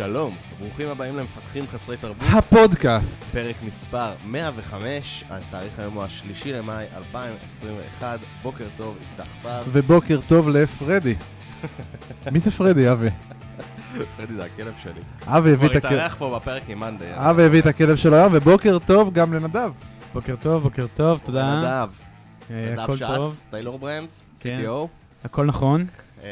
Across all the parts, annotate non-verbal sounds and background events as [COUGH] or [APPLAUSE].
שלום, ברוכים הבאים למפתחים חסרי תרבות, הפודקאסט. פרק מספר 105, התאריך היום הוא השלישי למאי 2021, בוקר טוב, יפתח בר. ובוקר טוב לפרדי. [LAUGHS] מי זה פרדי, אבי? פרדי זה הכלב שלי. אבי הביא כבר את הכלב. התארח פה בפרק עם מאנדי. אבי הביא את הכלב שלו היום, ובוקר טוב גם לנדב. בוקר טוב, בוקר טוב, תודה. נדב, אה, נדב הכל שץ, טוב, טיילור ברנדס, כן. CTO. הכל נכון. אה,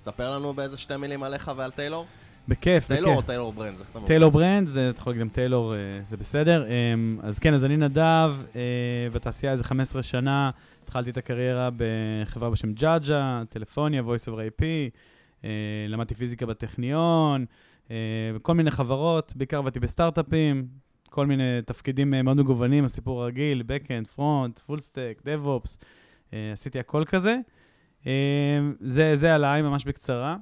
תספר לנו באיזה שתי מילים עליך ועל טיילור. בכיף, טיילור או בכיף. טיילור ברנדס? טיילור ברנד, זה- אתה יכול להגיד גם טיילור, אה, זה בסדר. אמ, אז כן, אז אני נדב, אה, בתעשייה איזה 15 שנה, התחלתי את הקריירה בחברה בשם ג'אג'ה, טלפוניה, voice over IP, אה, למדתי פיזיקה בטכניון, כל מיני חברות, בעיקר עבדתי בסטארט-אפים, כל מיני תפקידים מאוד מגוונים, הסיפור הרגיל, Backend, Front, Full Stack, DevOps, עשיתי הכל כזה. זה, זה עליי, ממש בקצרה.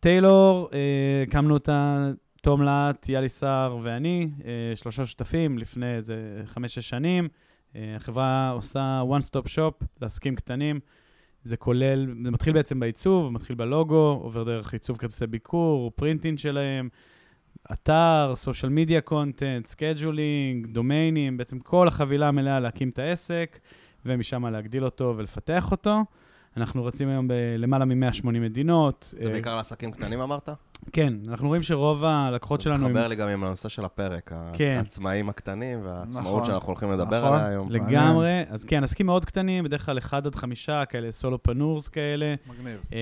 טיילור, אה, הקמנו אותה תום להט, יאלי סער ואני, אה, שלושה שותפים לפני איזה חמש-שש שנים. אה, החברה עושה one-stop shop לעסקים קטנים. זה כולל, זה מתחיל בעצם בעיצוב, מתחיל בלוגו, עובר דרך עיצוב כרטיסי ביקור, printing שלהם, אתר, social media content, scheduling, דומיינים, בעצם כל החבילה המלאה להקים את העסק, ומשם להגדיל אותו ולפתח אותו. אנחנו רצים היום בלמעלה מ-180 מדינות. זה אה, בעיקר לעסקים קטנים אמרת? כן, אנחנו רואים שרוב הלקוחות שלנו... הם- מתחבר לי גם עם הנושא של הפרק, כן. העצמאים הקטנים והעצמאות נכון. שאנחנו הולכים לדבר נכון. עליה היום. לגמרי. אז כן, עסקים מאוד קטנים, בדרך כלל 1 עד 5 כאלה סולופנורס כאלה. מגניב. אה,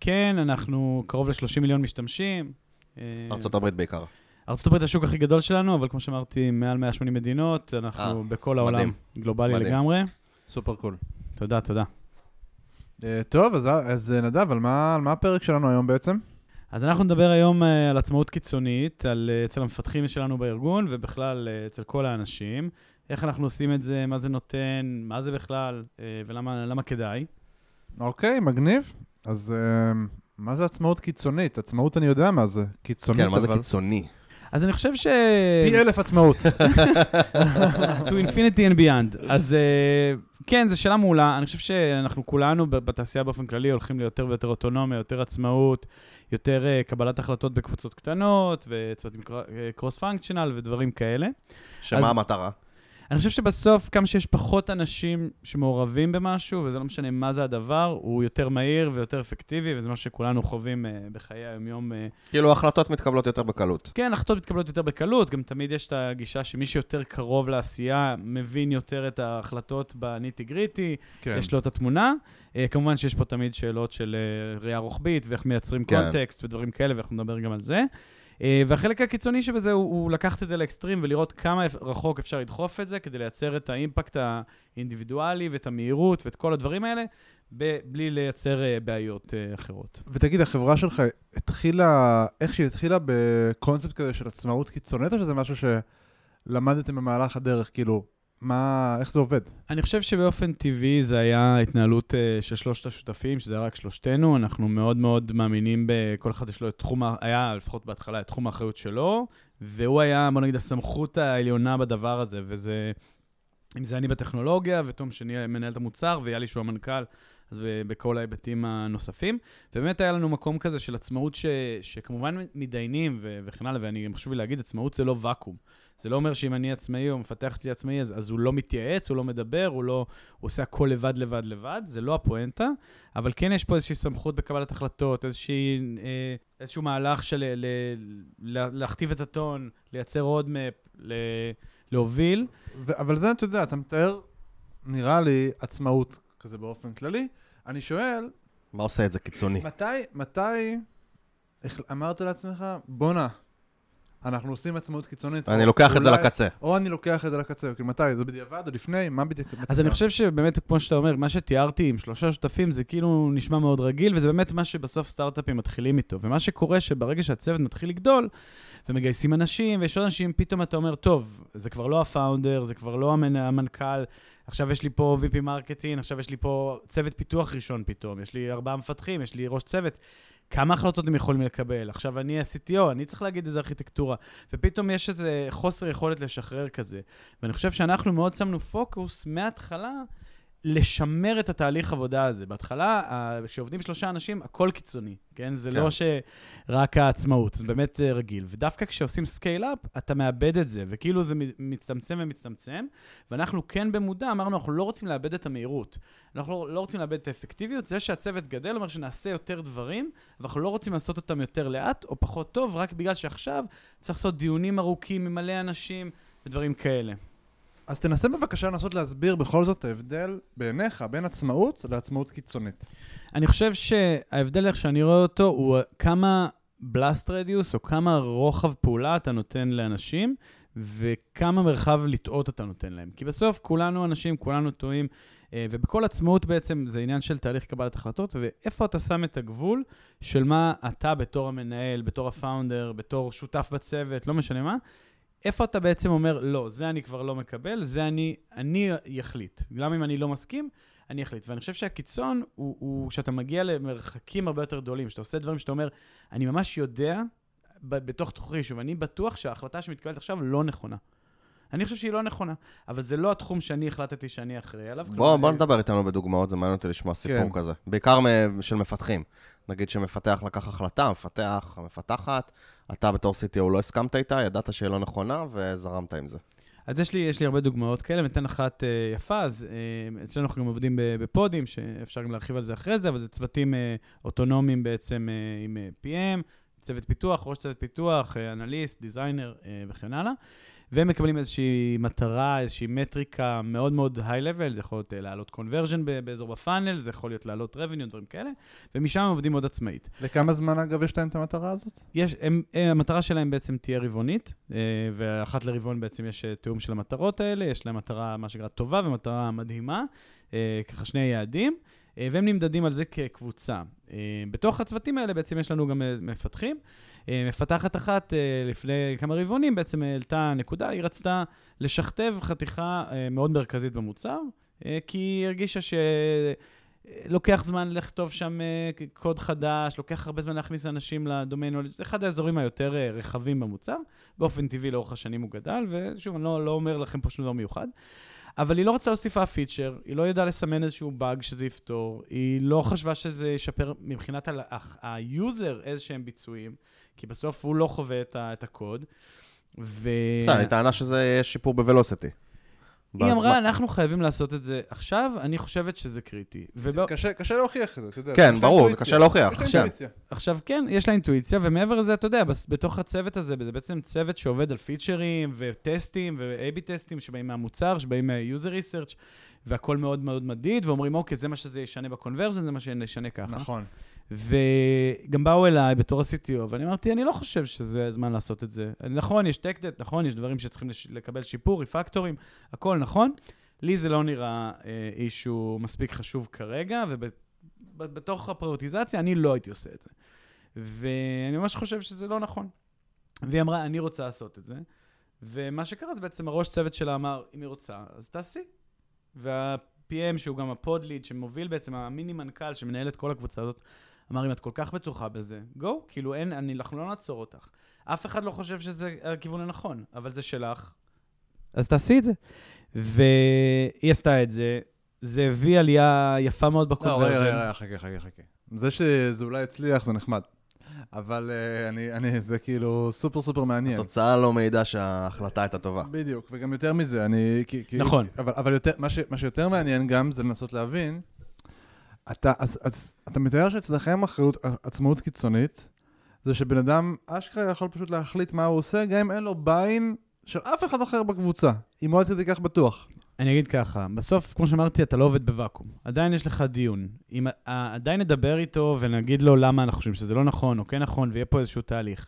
כן, אנחנו קרוב ל-30 מיליון משתמשים. אה, ארה"ב בעיקר. ארה"ב השוק הכי גדול שלנו, אבל כמו שאמרתי, מעל 180 מדינות, אנחנו בכל העולם. גלובלי. לגמרי. סופר קול. תודה, תודה. אה, טוב, אז- אז אה, נדב, על מה על מה הפרק שלנו היום בעצם? אז אנחנו נדבר היום אה, על עצמאות קיצונית, על, אצל המפתחים שלנו בארגון, ובכלל אצל כל האנשים. איך אנחנו עושים את זה, מה זה נותן, מה זה בכלל, ולמה למה כדאי. אוקיי, מגניב. אז מה זה עצמאות קיצונית? עצמאות אני יודע מה זה. קיצונית, כן, מה זה אבל... קיצוני? אז אני חושב ש... פי אלף עצמאות. [LAUGHS] to infinity and beyond. אז אה, כן, זו שאלה מעולה. אני חושב שאנחנו כולנו בתעשייה באופן כללי הולכים ליותר ויותר אוטונומיה, יותר עצמאות, יותר אה, קבלת החלטות בקבוצות קטנות, וצוותים קרוס פונקשיונל ודברים כאלה. שמה אז- המטרה? אני חושב שבסוף, כמה שיש פחות אנשים שמעורבים במשהו, וזה לא משנה מה זה הדבר, הוא יותר מהיר ויותר אפקטיבי, וזה מה שכולנו חווים אה, בחיי היום-יום. אה. כאילו החלטות מתקבלות יותר בקלות. כן, החלטות מתקבלות יותר בקלות, גם תמיד יש את הגישה שמי שיותר קרוב לעשייה, מבין יותר את ההחלטות בניטי גריטי, כן. יש לו את התמונה. אה, כמובן שיש פה תמיד שאלות של אה, ראייה רוחבית, ואיך מייצרים כן. קונטקסט ודברים כאלה, ואנחנו נדבר גם על זה. אה, והחלק הקיצוני שבזה הוא, הוא לקחת את זה לאקסטרים ולראות כמה רחוק אפשר לדחוף את זה כדי לייצר את האימפקט האינדיבידואלי ואת המהירות ואת כל הדברים האלה, בלי לייצר אה, בעיות אה, אחרות. ותגיד, החברה שלך התחילה, איך שהיא התחילה בקונספט כזה של עצמאות קיצונית, או שזה משהו שלמדתם במהלך הדרך? כאילו, מה, איך זה עובד? אני חושב שבאופן טבעי זה היה התנהלות אה, של שלושת השותפים, שזה היה רק שלושתנו. אנחנו מאוד מאוד מאמינים בכל אחד יש לו את תחום, היה לפחות בהתחלה את תחום האחריות שלו, והוא היה, בוא נגיד, הסמכות העליונה בדבר הזה, וזה, אם זה אני בטכנולוגיה, ותום ש... מנהל את המוצר, ויאלי שהוא המנכ"ל, אז בכל ההיבטים הנוספים. ובאמת היה לנו מקום כזה של עצמאות ש, שכמובן מתדיינים ו- וכן הלאה, ואני חשוב לי להגיד, עצמאות זה לא ואקום. זה לא אומר שאם אני עצמאי או מפתח אצלי עצמאי, אז, אז הוא לא מתייעץ, הוא לא מדבר, הוא לא... הוא עושה הכל לבד, לבד, לבד, זה לא הפואנטה, אבל כן יש פה איזושהי סמכות בקבלת החלטות, איזושהי, אה, איזשהו מהלך של ל, ל, להכתיב את הטון, לייצר roadmap, ל, להוביל. ו- אבל זה, אתה יודע, אתה מתאר, נראה לי, עצמאות כזה באופן כללי. אני שואל, מה עושה את זה קיצוני? מתי, מתי אמרת לעצמך, בואנה, אנחנו עושים עצמאות קיצונית. אני לוקח את זה לקצה. או אני לוקח את זה לקצה, כאילו מתי? זה בדיעבד או לפני? מה בדיוק? אז אני חושב שבאמת, כמו שאתה אומר, מה שתיארתי עם שלושה שותפים, זה כאילו נשמע מאוד רגיל, וזה באמת מה שבסוף סטארט-אפים מתחילים איתו. ומה שקורה שברגע שהצוות מתחיל לגדול, ומגייסים אנשים, ויש עוד אנשים, פתאום אתה אומר, טוב, זה כבר לא ה founder, זה כבר לא המנ- המנכ"ל, עכשיו יש לי פה VP marketing, עכשיו יש לי פה צוות פיתוח ראשון פתאום, יש לי ארבעה מפתחים, יש לי ראש צוות. כמה החלטות הם יכולים לקבל? עכשיו אני ה-CTO, אני צריך להגיד איזה ארכיטקטורה. ופתאום יש איזה חוסר יכולת לשחרר כזה. ואני חושב שאנחנו מאוד שמנו פוקוס מההתחלה לשמר את התהליך עבודה הזה. בהתחלה, כשעובדים שלושה אנשים, הכל קיצוני, כן? זה כן. לא שרק העצמאות, זה באמת אה, רגיל. ודווקא כשעושים scale-up, אתה מאבד את זה, וכאילו זה מצטמצם ומצטמצם, ואנחנו כן במודע אמרנו, אנחנו לא רוצים לאבד את המהירות. אנחנו לא, לא רוצים לאבד את האפקטיביות. זה שהצוות גדל אומר שנעשה יותר דברים, ואנחנו לא רוצים לעשות אותם יותר לאט או פחות טוב, רק בגלל שעכשיו צריך לעשות דיונים ארוכים עם מלא אנשים ודברים כאלה. אז תנסה בבקשה לנסות להסביר בכל זאת ההבדל בעיניך בין עצמאות לעצמאות קיצונית. אני חושב שההבדל איך שאני רואה אותו הוא כמה בלאסט רדיוס או כמה רוחב פעולה אתה נותן לאנשים וכמה מרחב לטעות אתה נותן להם. כי בסוף כולנו אנשים, כולנו טועים, אה, ובכל עצמאות בעצם זה עניין של תהליך קבלת החלטות, ואיפה אתה שם את הגבול של מה אתה בתור המנהל, בתור הפאונדר, בתור שותף בצוות, לא משנה מה, איפה אתה בעצם אומר, לא, זה אני כבר לא מקבל, זה אני, אני אחליט. גם אם אני לא מסכים, אני אחליט. ואני חושב שהקיצון הוא, הוא שאתה מגיע למרחקים הרבה יותר גדולים, שאתה עושה דברים שאתה אומר, אני ממש יודע בתוך תוכי, שוב, אני בטוח שההחלטה שמתקבלת עכשיו לא נכונה. אני חושב שהיא לא נכונה, אבל זה לא התחום שאני החלטתי שאני אחראי עליו. בוא, כלומר, בוא נדבר איתנו בדוגמאות, זה מעניין אותי לשמוע סיפור כן. כזה. בעיקר של מפתחים. נגיד שמפתח לקח החלטה, מפתח, מפתחת, אתה בתור CTO לא הסכמת איתה, ידעת שהיא לא נכונה, וזרמת עם זה. אז יש לי, יש לי הרבה דוגמאות כאלה, ניתן אחת אה, יפה, אז אה, אצלנו אנחנו גם עובדים ב- בפודים, שאפשר גם להרחיב על זה אחרי זה, אבל זה צוותים אה, אוטונומיים בעצם אה, עם אה, PM, צוות פיתוח, ראש צוות פיתוח, אה, אנליסט, דיזיינר אה, וכן הלאה. והם מקבלים איזושהי מטרה, איזושהי מטריקה מאוד מאוד היי-לבל, זה יכול להיות אה, להעלות קונברז'ן באזור בפאנל, זה יכול להיות להעלות revenue, דברים כאלה, ומשם הם עובדים מאוד עצמאית. לכמה זמן אגב יש להם את המטרה הזאת? יש, הם, הם, המטרה שלהם בעצם תהיה רבעונית, אה, ואחת לרבעון בעצם יש אה, תיאום של המטרות האלה, יש להם מטרה, מה שנקרא, טובה ומטרה מדהימה, אה, ככה שני יעדים, אה, והם נמדדים על זה כקבוצה. אה, בתוך הצוותים האלה בעצם יש לנו גם אה, מפתחים. אה, מפתחת אחת אה, לפני כמה רבעונים בעצם העלתה נקודה, היא רצתה לשכתב חתיכה אה, מאוד מרכזית במוצר, כי היא הרגישה ש... לוקח זמן לכתוב שם קוד חדש, לוקח הרבה זמן להכניס אנשים לדומיין, זה אחד האזורים היותר רחבים במוצר. באופן טבעי לאורך השנים הוא גדל, ושוב, אני לא, לא אומר לכם פה שום דבר מיוחד. אבל היא לא רצתה להוסיף אף feature, היא לא ידעה לסמן איזשהו באג שזה יפתור, היא לא חשבה שזה ישפר מבחינת ה user איזה שהם ביצועים, כי בסוף הוא לא חווה את, ה- את הקוד. ו... בסדר, היא טענה שזה שיפור ב velocity. היא אמרה, אנחנו חייבים לעשות את זה עכשיו, אני חושבת שזה קריטי. ובא... קשה קשה להוכיח את זה, אתה יודע. כן, ברור, זה אינטואיציה. קשה להוכיח. יש לה עכשיו. אינטואיציה. עכשיו, כן, יש לה אינטואיציה, ומעבר לזה, אתה יודע, בתוך הצוות הזה, זה בעצם צוות שעובד על פיצ'רים וטסטים ו-AB טסטים שבאים מהמוצר, שבאים מה-user research, והכל מאוד מאוד מדיד, ואומרים, אוקיי, זה מה שזה ישנה בקונברזן, זה מה שישנה ככה. נכון. וגם באו אליי בתור ה-CTO, ואני אמרתי, אני לא חושב שזה הזמן לעשות את זה. נכון, יש טק-דט, נכון, יש דברים שצריכים לש- לקבל שיפור, ריפקטורים, הכל נכון. לי זה לא נראה אה, אישו מספיק חשוב כרגע, ובתוך הפריוטיזציה אני לא הייתי עושה את זה. ואני ממש חושב שזה לא נכון. והיא אמרה, אני רוצה לעשות את זה. ומה שקרה זה בעצם הראש צוות שלה אמר, אם היא רוצה, אז תעשי. וה-PM, שהוא גם הפוד-ליד, שמוביל בעצם, המיני מנכ"ל שמנהל את כל הקבוצה הזאת, אמר, אם את כל כך בטוחה בזה, גו, כאילו אין, אני, אנחנו לא נעצור אותך. אף אחד לא חושב שזה הכיוון הנכון, אבל זה שלך, אז תעשי את זה. והיא עשתה את זה, זה הביא עלייה יפה מאוד לא, רגע. רגע, חכה, חכה, חכה. זה שזה אולי הצליח זה נחמד. אבל אה, אני, אני, זה כאילו סופר סופר מעניין. התוצאה לא מעידה שההחלטה הייתה טובה. בדיוק, וגם יותר מזה, אני... כי, כי, נכון. אבל, אבל יותר, מה, ש, מה שיותר מעניין גם זה לנסות להבין, אתה, אז, אז אתה מתאר שאצלכם אחריות, עצמאות קיצונית, זה שבן אדם אשכרה יכול פשוט להחליט מה הוא עושה, גם אם אין לו ביין של אף אחד אחר בקבוצה, אם הוא עד כדי כך בטוח. אני אגיד ככה, בסוף, כמו שאמרתי, אתה לא עובד בוואקום. עדיין יש לך דיון. אם עדיין נדבר איתו ונגיד לו למה אנחנו חושבים שזה לא נכון או כן נכון, ויהיה פה איזשהו תהליך.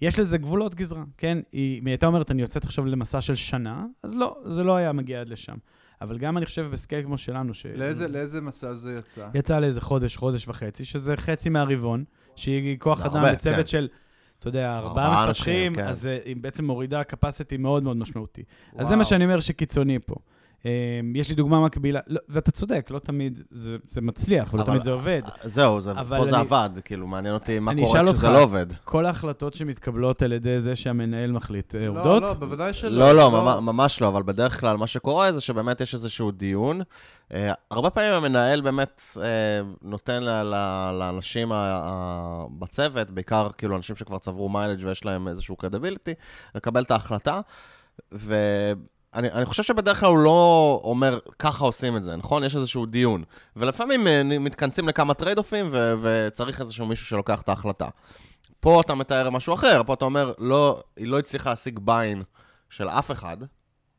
יש לזה גבולות גזרה, כן? אם היא הייתה אומרת, אני יוצאת עכשיו למסע של שנה, אז לא, זה לא היה מגיע עד לשם. אבל גם אני חושב בסקייל כמו שלנו, ש... לאיזה, לאיזה מסע זה יצא? יצא לאיזה חודש, חודש וחצי, שזה חצי מהרבעון, שהיא כוח אדם הרבה, בצוות כן. של, אתה יודע, ארבעה מפתחים, כן. אז אה, היא בעצם מורידה capacity מאוד מאוד משמעותי. אז זה וואו. מה שאני אומר שקיצוני פה. יש לי דוגמה מקבילה, לא, ואתה צודק, לא תמיד זה, זה מצליח, ולא אבל- תמיד זה עובד. זהו, זה, פה זה אני- עבד, כאילו, מעניין אותי מה קורה כשזה אותך, לא עובד. כל ההחלטות שמתקבלות על ידי זה שהמנהל מחליט, אה, לא, עובדות? לא, בוודאי שלא. לא, לא, ממ- ממש לא, אבל בדרך כלל מה שקורה זה שבאמת יש איזשהו דיון. אה, הרבה פעמים המנהל באמת אה, נותן ל- ל- לאנשים ה- ה- בצוות, בעיקר כאילו אנשים שכבר צברו מיילג' ויש להם איזשהו קרדיביליטי, לקבל את ההחלטה. ואני אני חושב שבדרך כלל הוא לא אומר, ככה עושים את זה, נכון? יש איזשהו דיון. ולפעמים אה, מתכנסים לכמה trade off ים ו- וצריך איזשהו מישהו שלוקח את ההחלטה. פה אתה מתאר משהו אחר, פה אתה אומר, לא, היא לא הצליחה להשיג buy-in של אף אחד,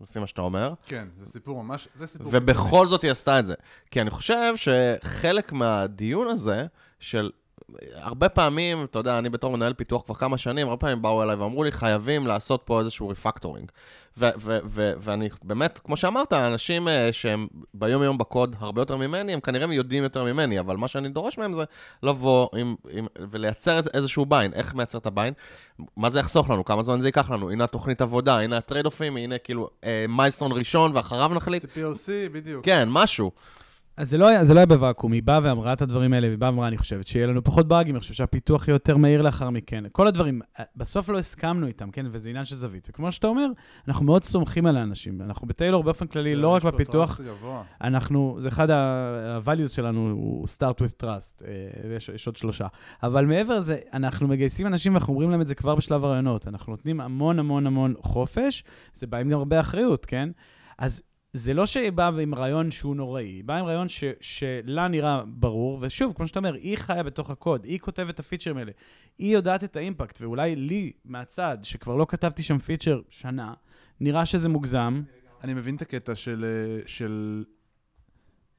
לפי מה שאתה אומר, כן, זה סיפור ממש, זה סיפור... ובכל זאת היא עשתה את זה. כי אני חושב שחלק מהדיון הזה, של הרבה פעמים, אתה יודע, אני בתור מנהל פיתוח כבר כמה שנים, הרבה פעמים באו אליי ואמרו לי, חייבים לעשות פה איזשהו refactoring. ו- ו- ו- ואני באמת, כמו שאמרת, אנשים אה, שהם ביום-יום בקוד הרבה יותר ממני, הם כנראה יודעים יותר ממני, אבל מה שאני דורש מהם זה לבוא עם, עם, ולייצר איזשהו buy-in. איך מייצר את ה buy-in? מה זה יחסוך לנו? כמה זמן זה ייקח לנו? הנה התוכנית עבודה, הנה ה trade off ים, הנה כאילו אה, milestone ראשון ואחריו נחליט. זה POC, בדיוק. כן, משהו. אז זה לא, היה, זה לא היה בוואקום, היא באה ואמרה את הדברים האלה, והיא באה ואמרה, אני חושבת שיהיה לנו פחות באגים, אני חושב שהפיתוח יהיה יותר מהיר לאחר מכן. כל הדברים, אה, בסוף לא הסכמנו איתם, כן? וזה עניין של זווית. וכמו שאתה אומר, אנחנו מאוד סומכים על האנשים. אנחנו בטיילור באופן כללי, לא רק בפיתוח. אנחנו, זה אחד ה-values שלנו, הוא start with trust, אה, ויש יש עוד שלושה. אבל מעבר לזה, אנחנו מגייסים אנשים ואנחנו אומרים להם את זה כבר בשלב הרעיונות. אנחנו נותנים המון המון המון חופש, זה בא עם גם הרבה אחריות, כן? אז זה לא שהיא באה עם רעיון שהוא נוראי, היא באה עם רעיון ש, שלה נראה ברור, ושוב, כמו שאתה אומר, היא חיה בתוך הקוד, היא כותבת את הפיצ'רים האלה, היא יודעת את האימפקט, ואולי לי, מהצד, שכבר לא כתבתי שם פיצ'ר שנה, נראה שזה מוגזם, אני מבין את הקטע של, אה, של,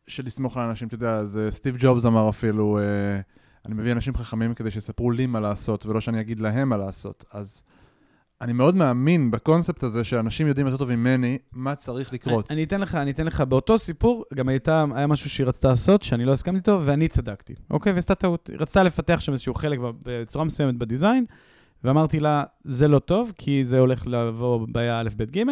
של לסמוך על אנשים, אתה יודע, זה סטיב ג'ובס אמר אפילו, אה, אני מביא אנשים חכמים כדי שיספרו לי מה לעשות, ולא שאני אגיד להם מה לעשות. אז אני מאוד מאמין בקונספט הזה שאנשים יודעים יותר טוב ממני מה צריך לקרות. אני, אני אתן לך, אני אתן לך, באותו סיפור, גם הייתה, היה משהו שהיא רצתה לעשות, שאני לא הסכמתי איתו, ואני צדקתי, אוקיי? ועשתה טעות. היא רצתה לפתח שם איזשהו חלק בצורה מסוימת בדיזיין, ואמרתי לה, זה לא טוב, כי זה הולך לבוא בעיה א', ב', ג',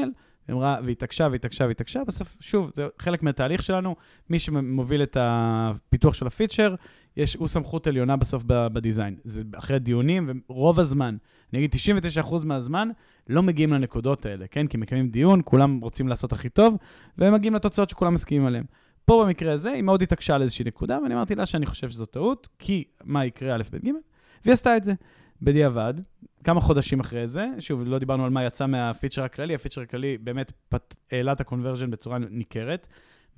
אמרה, והתעקשה והתעקשה והתעקשה, בסוף, שוב, זה חלק מהתהליך שלנו, מי שמוביל את הפיתוח של הפיצ'ר, יש, הוא סמכות עליונה בסוף בדיזיין. זה אחרי דיונים, ורוב הזמן, אני אגיד 99% מהזמן, לא מגיעים לנקודות האלה, כן? כי מקיימים דיון, כולם רוצים לעשות הכי טוב, והם מגיעים לתוצאות שכולם מסכימים עליהן. פה במקרה הזה, היא מאוד התעקשה על איזושהי נקודה, ואני אמרתי לה שאני חושב שזו טעות, כי מה יקרה א', ב', ג', והיא עשתה את זה. בדיעבד, כמה חודשים אחרי זה, שוב, לא דיברנו על מה יצא מהפיצ'ר הכללי, הפיצ'ר הכללי באמת פת, העלה את ה conversion בצורה ניכרת,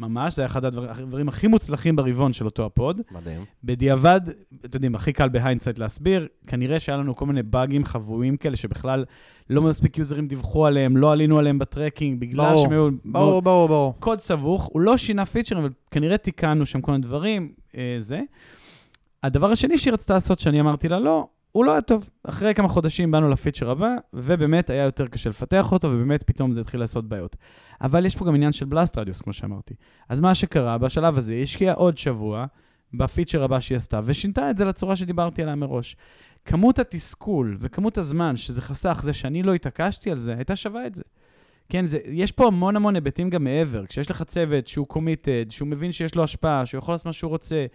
ממש, זה היה אחד הדבר, הדברים הכי מוצלחים ברבעון של אותו ה pod. מדהים. בדיעבד, אתם יודעים, הכי קל ב hindsight להסביר, כנראה שהיה לנו כל מיני באגים חבויים כאלה שבכלל לא מספיק יוזרים דיווחו עליהם, לא עלינו עליהם ב tracking, בגלל ברור, שהם היו... ברור, ברור, ברור. קוד סבוך, הוא לא שינה פיצ'רים, אבל כנראה תיקנו שם כל מיני דברים, אה, זה. הדבר השני שהיא רצתה לעשות, שאני אמרתי לה, לא, הוא לא היה טוב. אחרי כמה חודשים באנו לפיצ'ר הבא, ובאמת היה יותר קשה לפתח אותו, ובאמת פתאום זה התחיל לעשות בעיות. אבל יש פה גם עניין של בלאסט רדיוס, כמו שאמרתי. אז מה שקרה, בשלב הזה, היא השקיעה עוד שבוע בפיצ'ר הבא שהיא עשתה, ושינתה את זה לצורה שדיברתי עליה מראש. כמות התסכול וכמות הזמן שזה חסך, זה שאני לא התעקשתי על זה, הייתה שווה את זה. כן, זה, יש פה המון המון היבטים גם מעבר. כשיש לך צוות שהוא קומיטד, שהוא מבין שיש לו השפעה, שהוא יכול לעשות מה שהוא רוצה,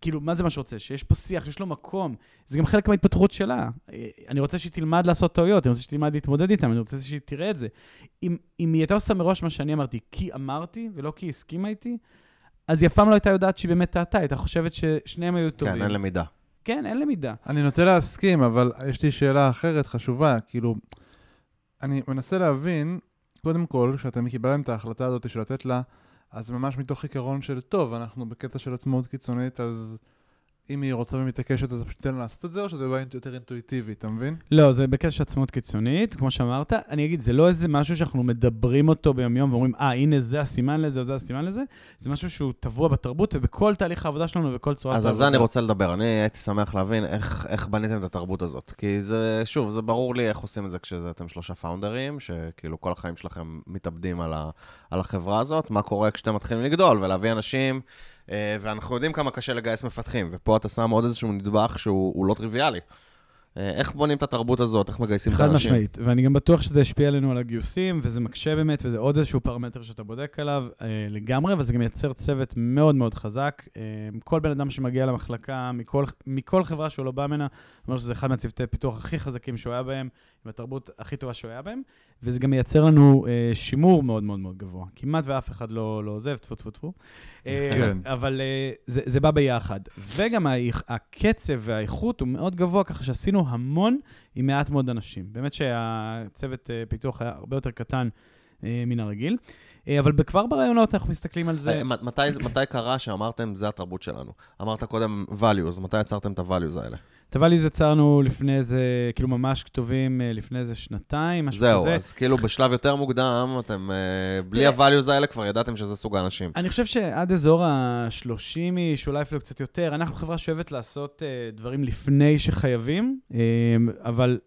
כאילו, מה זה מה שהוא רוצה? שיש פה שיח, שיש לו מקום. זה גם חלק מההתפתחות שלה. אני רוצה שהיא תלמד לעשות טעויות, אני רוצה שהיא תלמד להתמודד איתן, אני רוצה שהיא תראה את זה. אם, אם היא הייתה עושה מראש מה שאני אמרתי, כי אמרתי, ולא כי היא הסכימה איתי, אז היא אף פעם לא הייתה יודעת שהיא באמת טעתה, הייתה חושבת ששניהם היו טובים. כן, אין למידה. כן, אין למידה. אני נוטה להסכים, אבל יש לי שאלה אחרת חשובה. כאילו, אני מנסה להבין, קודם כל, כשאתם קיבלתם את ההחלטה הזאת של לתת לה, אז ממש מתוך עיקרון של, טוב, אנחנו בקטע של עצמאות קיצונית, אז אם היא רוצה ומתעקשת, אז פשוט תן לה לעשות את זה, או שזה בא יותר אינטואיטיבי, אתה מבין? לא, זה בקטע של עצמאות קיצונית, כמו שאמרת. אני אגיד, זה לא איזה משהו שאנחנו מדברים אותו ביומיום ואומרים, אה, הנה זה הסימן לזה או זה הסימן לזה. זה משהו שהוא טבוע בתרבות ובכל תהליך העבודה שלנו ובכל צורת אז העבודה. על זה אני רוצה לדבר. אני הייתי שמח להבין איך, איך בניתם את התרבות הזאת. כי זה, שוב, זה ברור לי איך עושים את זה כשאתם שלושה פאונדרים, שכאילו כל החיים שלכם מתאבדים על, ה, על החברה הזאת, מה קורה כשאתם מתחילים לגדול ולהביא אנשים, ואנחנו יודעים כמה קשה לגייס מפתחים, ופה אתה שם עוד איזשהו נדבך שהוא הוא לא טריוויאלי. אה, איך בונים את התרבות הזאת, איך מגייסים את חד האנשים? משמעית, ואני גם בטוח שזה ישפיע עלינו על הגיוסים, וזה מקשה באמת, וזה עוד איזשהו פרמטר שאתה בודק עליו אה, לגמרי, וזה גם מייצר צוות מאוד מאוד חזק. אה, כל בן אדם שמגיע למחלקה, מכל, מכל חברה שהוא לא בא ממנה, אומר שזה אחד מהצוותי פיתוח הכי חזקים שהוא היה בהם, עם התרבות הכי טובה שהוא היה בהם, וזה גם מייצר לנו אה, שימור מאוד מאוד מאוד גבוה. כמעט ואף אחד לא, לא עוזב, טפו טפו טפו. אה, כן. אבל אה, זה, זה בא ביחד. וגם הקצב והאיכות הוא מאוד גבוה, ככה שעשינו המון עם מעט מאוד אנשים. באמת שהצוות אה, פיתוח היה הרבה יותר קטן אה, מן הרגיל. אה, אבל כבר ברעיונות אנחנו מסתכלים על זה. אה, מתי, זה- מתי קרה שאמרתם, זה התרבות שלנו? אמרת קודם values, מתי יצרתם את ה-values האלה? את הvalues יצרנו לפני איזה, כאילו ממש כתובים אה, לפני איזה שנתיים, משהו זהו, כזה. אז כאילו בשלב יותר מוקדם, אתם, אה, בלי ה-values האלה כבר ידעתם שזה סוג האנשים. אני חושב שעד אזור ה-30 איש, אולי אפילו קצת יותר, אנחנו חברה שאוהבת לעשות uh, דברים לפני שחייבים, אבל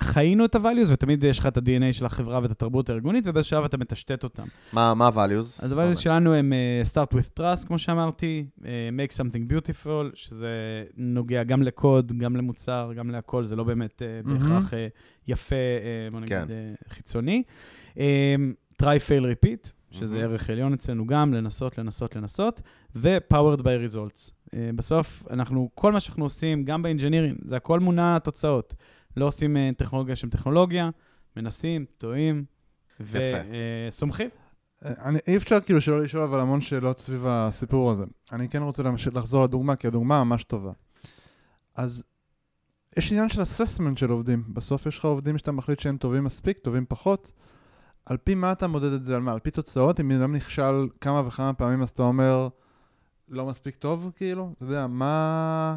חיינו את ה-values, ותמיד יש לך את ה-DNA של החברה ואת התרבות הארגונית, ובאיזשהו שלב אתה מטשטט אותם. מה ה-values? אז ה-values שלנו הם uh, start with trust, כמו שאמרתי, uh, make something beautiful, שזה נוגע גם לקוד, גם למוצר, גם להכל, זה לא באמת uh, בהכרח uh, יפה, אה, בוא נגיד, כן. אה, חיצוני. אמ, try, fail, repeat, שזה מהמם. ערך עליון אצלנו גם, לנסות, לנסות, לנסות, ו-powered by results. אה, בסוף, אנחנו, כל מה שאנחנו עושים, גם ב engineering, זה הכל מונע תוצאות. לא עושים אה, טכנולוגיה לשם טכנולוגיה, מנסים, טועים. וסומכים. אני, אי אפשר כאילו שלא לשאול אבל המון שאלות סביב הסיפור הזה. אני כן רוצה להמשיך, לחזור לדוגמה, כי הדוגמה ממש טובה. אז יש עניין של אססמנט של עובדים. בסוף יש לך עובדים שאתה מחליט שהם טובים מספיק, טובים פחות. על פי מה אתה מודד את זה? על מה? על פי תוצאות? אם בן אדם נכשל כמה וכמה פעמים, אז אתה אומר, לא מספיק טוב, כאילו? אתה יודע, מה...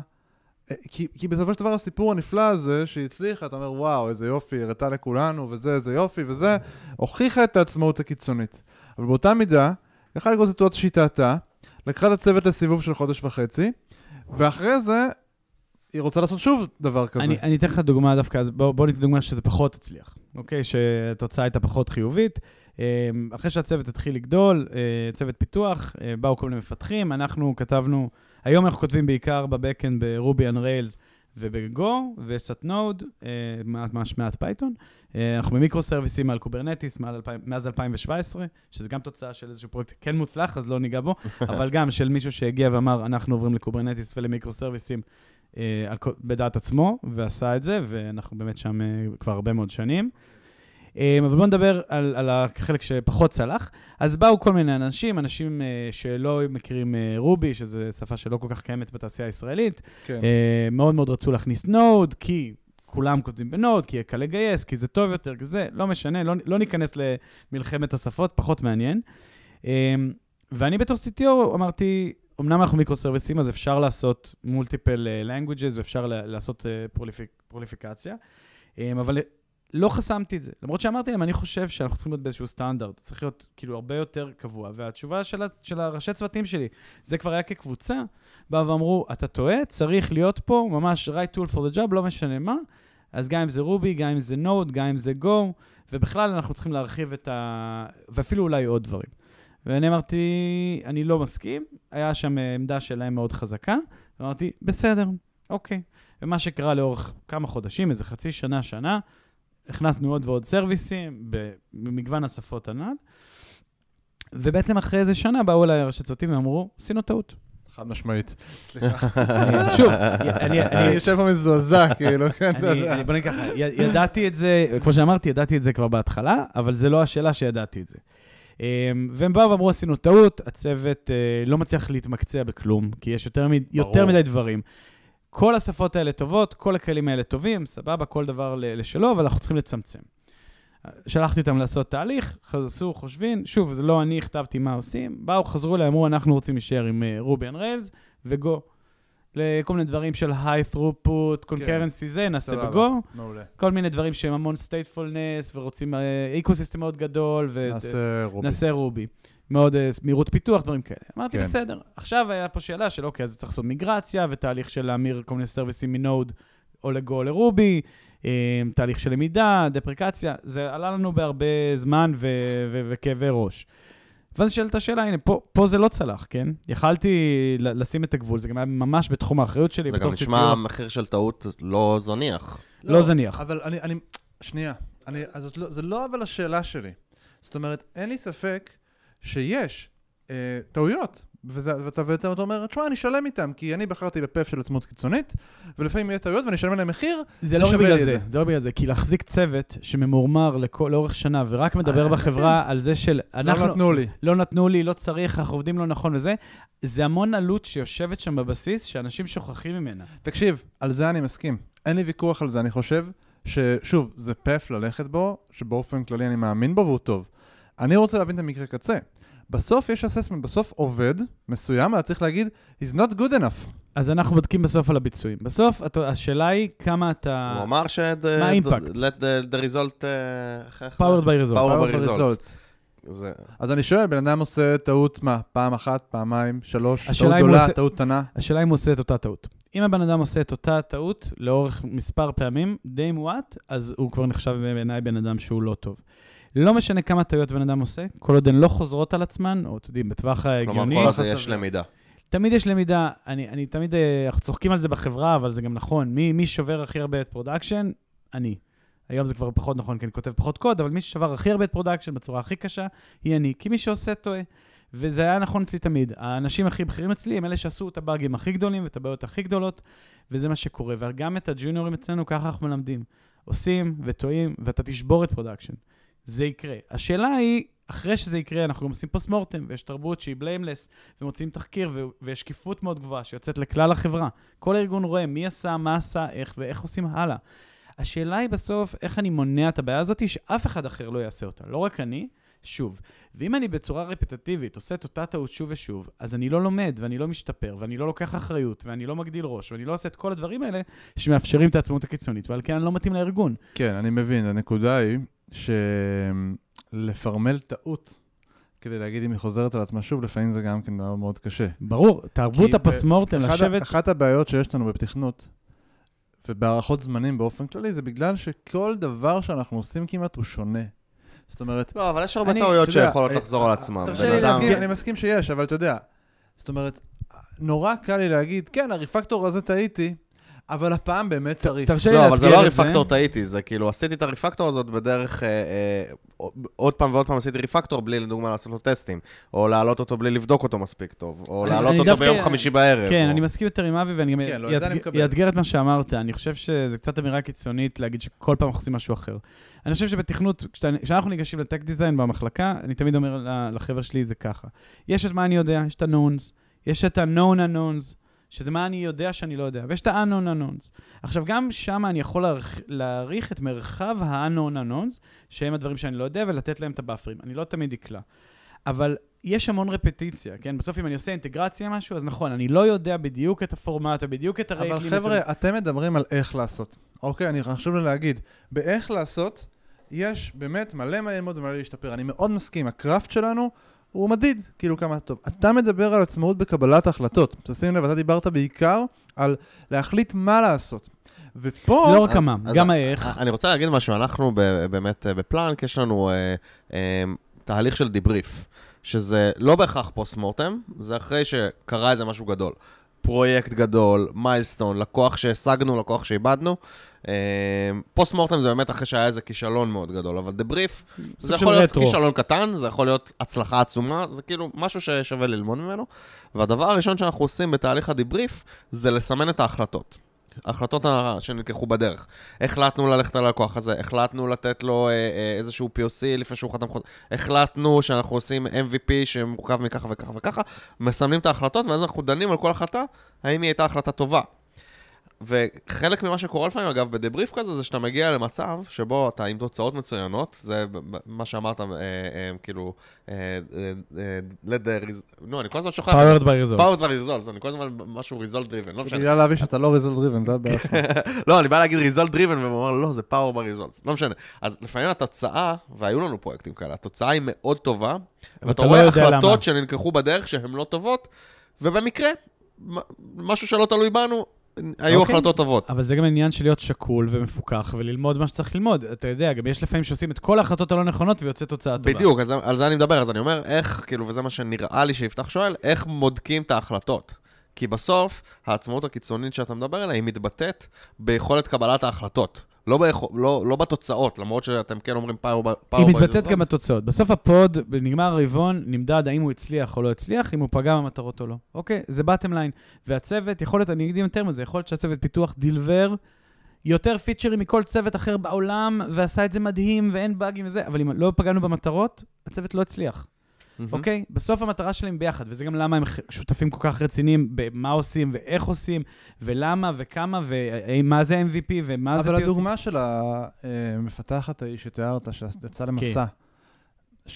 כי, כי בסופו של דבר הסיפור הנפלא הזה שהצליחה, אתה אומר, וואו, איזה יופי, הראתה לכולנו, וזה, איזה יופי, וזה, הוכיחה את העצמאות הקיצונית. אבל באותה מידה, יכלה לקרות סיטואציה שהיא טעתה, לקחה את הצוות לסיבוב של חודש וחצי, ואחרי זה, היא רוצה לעשות שוב דבר כזה. אני, אני אתן לך דוגמה דווקא, אז בוא, בוא ניתן דוגמה שזה פחות הצליח, אוקיי? שהתוצאה הייתה פחות חיובית. אה, אחרי שהצוות התחיל לגדול, אה, צוות פיתוח, אה, באו כל מיני מפתחים, אנחנו כתבנו, היום אנחנו כותבים בעיקר ב backend ב Ruby on Rails וב Go, ויש קצת Node, ממש מעט Python. אה, אנחנו ב micro service ים על Kubernetes מעל 2000 מאז 2017, שזה גם תוצאה של איזשהו פרויקט כן מוצלח, אז לא ניגע בו, [LAUGHS] אבל גם של מישהו שהגיע ואמר, אנחנו עוברים ל Kubernetes ול micro service ים. אה, בדעת עצמו, ועשה את זה, ואנחנו באמת שם אה, כבר הרבה מאוד שנים. אה, אבל בואו נדבר על, על החלק שפחות צלח. אז באו כל מיני אנשים, אנשים אה, שלא מכירים אה, Ruby, שזו שפה שלא כל כך קיימת בתעשייה הישראלית, כן. אה, מאוד מאוד רצו להכניס Node, כי כולם כותבים ב Node, כי יהיה קל לגייס, כי זה טוב יותר, כי זה, לא משנה, לא, לא ניכנס למלחמת השפות, פחות מעניין. אה, ואני בתור CTO אמרתי, אמנם אנחנו micro-service ים, אז אפשר לעשות multiple languages ואפשר לעשות פרוליפיק, פרוליפיקציה, אה, אבל לא חסמתי את זה. למרות שאמרתי להם, אני חושב שאנחנו צריכים להיות באיזשהו סטנדרט, צריך להיות כאילו הרבה יותר קבוע. והתשובה של, של הראשי צוותים שלי, זה כבר היה כקבוצה, באו ואמרו, אתה טועה, צריך להיות פה ממש right tool for the job, לא משנה מה. אז גם אם זה רובי, גם אם זה נוד, גם אם זה go, ובכלל אנחנו צריכים להרחיב את ה... ואפילו אולי עוד דברים. ואני אמרתי, אני לא מסכים, היה שם אה, עמדה שלהם מאוד חזקה, ואמרתי, בסדר, אוקיי. ומה שקרה לאורך כמה חודשים, איזה חצי שנה, שנה, הכנסנו עוד ועוד סרוויסים במגוון השפות הנ"ל, ובעצם אחרי איזה שנה באו אליי ראשי צוותים ואמרו, עשינו טעות. חד משמעית. [LAUGHS] סליחה. שוב, אני- אני. יושב פה מזועזע, [LAUGHS] כאילו, כן, אתה יודע. בוא נגיד ככה, ידעתי את זה, כמו שאמרתי, ידעתי את זה כבר בהתחלה, אבל זה לא השאלה שידעתי את זה. אמ, והם באו ואמרו, עשינו טעות, הצוות אה, לא מצליח להתמקצע בכלום, כי יש יותר, מד, יותר מדי דברים. כל השפות האלה טובות, כל הכלים האלה טובים, סבבה, כל דבר לשלו, אבל אנחנו צריכים לצמצם. שלחתי אותם לעשות תהליך, חזרו, חושבים, שוב, זה לא אני הכתבתי מה עושים, באו, חזרו אליי, אמרו, אנחנו רוצים להישאר עם Ruby on Rails ו Go. לכל מיני דברים של high throughput, concurrency זה, נעשה. ב Go. מעולה. כל מיני דברים שהם המון statefulness, ורוצים ecosystem מאוד גדול, נעשה Ruby. ונעשה Ruby. מאוד אה, מהירות פיתוח, דברים כאלה. אמרתי, כן. בסדר. עכשיו היה פה שאלה של, אוקיי, אז צריך לעשות מיגרציה, ותהליך של להמיר כל מיני סרוויסים מ Node או ל Go או ל Ruby, אה, תהליך של למידה, דפריקציה, זה עלה לנו בהרבה זמן ו- ו- וכאבי ראש. ואז נשאלת השאלה, הנה, פה, פה זה לא צלח, כן? יכלתי ל- לשים את הגבול, זה גם היה ממש בתחום האחריות שלי. זה גם נשמע CTO. מחיר של טעות לא זניח. לא זניח. אבל אני, אני, שנייה, אני, אז זאת לא, זה לא אבל השאלה שלי. זאת אומרת, אין לי ספק שיש אה, טעויות, וזה, ואתה, ואתה אומר, תשמע, אני אשלם איתם, כי אני בחרתי בפף של עצמאות קיצונית, ולפעמים יהיה טעויות ואני אשלם עליהם מחיר, זה לא רק שווה בגלל לי את זה, זה לא בגלל זה, כי להחזיק צוות שממורמר לכל- לאורך שנה ורק מדבר אה, בחברה על זה של אנחנו... לא נתנו לי. לא נתנו לי, לא צריך, אנחנו עובדים לא נכון וזה, זה המון עלות שיושבת שם בבסיס, שאנשים שוכחים ממנה. תקשיב, על זה אני מסכים. אין לי ויכוח על זה, אני חושב ששוב, זה פף ללכת בו, שבאופן כללי אני מאמין בו והוא טוב. אני רוצה להבין את המקרה קצה. בסוף יש אססמנט, בסוף עובד מסוים, היה צריך להגיד, he's not good enough. אז אנחנו בודקים בסוף על הביצועים. בסוף, את- השאלה היא כמה אתה... הוא אמר ש... מה האימפקט? let the- the result... אה, powered by result. Power- Power results. results. זה- אז אני שואל, בן אדם עושה טעות, מה, פעם אחת, פעמיים, שלוש, טעות גדולה, עושה- טעות קטנה? השאלה אם הוא עושה את אותה טעות. אם הבן אדם עושה את אותה טעות לאורך מספר פעמים, די מועט, אז הוא כבר נחשב בעיניי בן אדם שהוא לא טוב. לא משנה כמה טעויות בן אדם עושה, כל עוד הן לא חוזרות על עצמן, או אתם יודעים, בטווח ההגיוני, כלומר, כל עוד יש. למידה. תמיד יש למידה, אני, אני תמיד, אה, אנחנו צוחקים על זה בחברה, אבל זה גם נכון. מי, מי שובר הכי הרבה את production? אני. היום זה כבר פחות נכון, כי אני כותב פחות קוד, אבל מי ששבר הכי הרבה את production בצורה הכי קשה, היא אני. כי מי שעושה טועה. וזה היה נכון אצלי תמיד. האנשים הכי בכירים אצלי הם אלה שעשו את הבאגים הכי גדולים ואת הבעיות הכי גדולות, וזה מה שקורה. וגם את הג'וניורים אצלנו, ככה אנחנו מלמדים. עושים וטועים, ואתה תשבור את production. זה יקרה. השאלה היא, אחרי שזה יקרה, אנחנו גם עושים post mortem, ויש תרבות שהיא blameless, ומוציאים תחקיר, ו- ויש שקיפות מאוד גבוהה שיוצאת לכלל החברה. כל הארגון רואה מי עשה, מה עשה, איך, ואיך עושים הלאה. השאלה היא בסוף, איך אני מונע את הבעיה הזאת, שאף אחד אחר לא יעשה אותה. לא רק אני, שוב. ואם אני בצורה רפטטיבית עושה את אותה טעות שוב ושוב, אז אני לא לומד, ואני לא משתפר, ואני לא לוקח אחריות, ואני לא מגדיל ראש, ואני לא עושה את כל הדברים האלה שמאפשרים את העצמאות הקיצונית, ועל כן אני לא מתאים לארגון. כן, אני מבין. הנקודה היא שלפרמל טעות, כדי להגיד אם היא חוזרת על עצמה שוב, לפעמים זה גם כן מאוד מאוד קשה. ברור, תרבות כי הפוסט-מורטם, אחד ה- לשבת... אחת הבעיות שיש לנו בתכנות, ובהערכות זמנים באופן כללי, זה בגלל שכל דבר שאנחנו עושים כמעט הוא שונה. זאת אומרת, לא, אבל יש הרבה טעויות שיכולות אה, לחזור על להזכיר- אני, אני מסכים שיש, אבל אתה יודע, זאת אומרת, נורא קל לי להגיד, כן, הריפקטור הזה טעיתי, אבל הפעם באמת צריך. תרשה לי לא, אבל זה לאתגר לא את זה. הריפקטור טעיתי, זה כאילו עשיתי את הריפקטור הזאת בדרך, אה, אה, עוד פעם ועוד פעם עשיתי ריפקטור בלי לדוגמה לעשות לו טסטים, או להעלות אותו בלי לבדוק אותו מספיק טוב, או אני- להעלות אני אותו ביום חמישי בערב. כן, או- אני מסכים יותר עם אבי, ואני גם כן, לא, את את מה שאמרת. אני חושב שזה קצת אמירה קיצונית להגיד שכל פעם אנחנו עושים משהו אחר. אני חושב שבתכנות, כשאנחנו ניגשים לטק דיזיין במחלקה, אני תמיד אומר לחבר'ה שלי זה ככה. יש את מה אני יודע, יש את ה-knowns, יש את ה-known unknowns, שזה מה אני יודע שאני לא יודע, ויש את ה-unknown unknowns. עכשיו, גם שם אני יכול להעריך- להעריך את מרחב ה-unknown unknowns, שהם הדברים שאני לא יודע, ולתת להם את הבאפרים. אני לא תמיד אקלע. אבל יש המון רפטיציה, כן? בסוף אם אני עושה אינטגרציה משהו, אז נכון, אני לא יודע בדיוק את הפורמט, או בדיוק את הרייט אבל חבר'ה, אתם מדברים על איך לעשות. אוקיי, אני חשוב לי להגיד, באיך לעשות, יש באמת מלא מה ללמוד ומלא להשתפר. אני מאוד מסכים, הקראפט שלנו הוא מדיד, כאילו כמה טוב. אתה מדבר על עצמאות בקבלת החלטות. תשים לב, אתה דיברת בעיקר על להחליט מה לעשות. ופה... לא רק המה, אז- גם האיך. אני רוצה להגיד משהו, אנחנו באמת אה, בפלאנק, יש לנו אה, אה, תהליך של debrief, שזה לא בהכרח post mortem, זה אחרי שקרה איזה משהו גדול. פרויקט גדול, milestone, לקוח שהשגנו, לקוח שאיבדנו. אה, post mortem זה באמת אחרי שהיה איזה כישלון מאוד גדול, אבל debrief זה סוג של יכול להיות רטרו. כישלון קטן, זה יכול להיות הצלחה עצומה, זה כאילו משהו ששווה ללמוד ממנו. והדבר הראשון שאנחנו עושים בתהליך ה debrief, זה לסמן את ההחלטות. ההחלטות שנלקחו בדרך. החלטנו ללכת על הלקוח הזה, החלטנו לתת לו אה, אה, איזשהו POC לפני שהוא חתם חוזה, החלטנו שאנחנו עושים MVP שמורכב מככה וככה וככה, מסמנים את ההחלטות, ואז אנחנו דנים על כל החלטה, האם היא הייתה החלטה טובה. וחלק ממה שקורה לפעמים, אגב, בדבריף כזה, זה שאתה מגיע למצב שבו אתה עם תוצאות מצוינות, זה מה שאמרת, אה, אה, כאילו, אה, אה, אה, let the נו, אני כל הזמן שוכח. powered by results. powered by results, אני כל הזמן משהו result driven, לא משנה. בגלל אבי שאתה לא ריזל דריבן, זה הבעיה שלך. [LAUGHS] לא, אני בא להגיד result driven, והם אומרים, לא, זה power by results. לא משנה. אז לפעמים התוצאה, והיו לנו פרויקטים כאלה, התוצאה היא מאוד טובה, ואתה לא רואה. החלטות שנלקחו בדרך שהן לא טובות, ובמקרה, משהו שלא תלוי בנו, היו אוקיי. החלטות טובות. אבל זה גם עניין של להיות שקול ומפוקח וללמוד מה שצריך ללמוד. אתה יודע, גם יש לפעמים שעושים את כל ההחלטות הלא נכונות ויוצא תוצאה טובה. בדיוק, אז על זה אני מדבר, אז אני אומר, איך, כאילו, וזה מה שנראה לי שיפתח שואל, איך בודקים את ההחלטות? כי בסוף, העצמאות הקיצונית שאתה מדבר עליה, היא מתבטאת ביכולת קבלת ההחלטות. לא, ביכול, לא, לא בתוצאות, למרות שאתם כן אומרים פאור היא מתבטאת גם בתוצאות. בסוף ה pod, נגמר הרבעון, נמדד האם הוא הצליח או לא הצליח, אם הוא פגע במטרות או לא. אוקיי? זה bottom line. והצוות, יכול להיות, אני אגיד יותר מזה, יכול להיות שהצוות פיתוח דילבר יותר פיצ'רים מכל צוות אחר בעולם, ועשה את זה מדהים, ואין באגים וזה, אבל אם לא פגענו במטרות, הצוות לא הצליח. אוקיי? בסוף המטרה שלהם ביחד, וזה גם למה הם שותפים כל כך רציניים במה עושים ואיך עושים, ולמה וכמה, ומה זה MVP ומה זה... אבל הדוגמה של המפתחת ההיא שתיארת, שיצאה למסע, כן.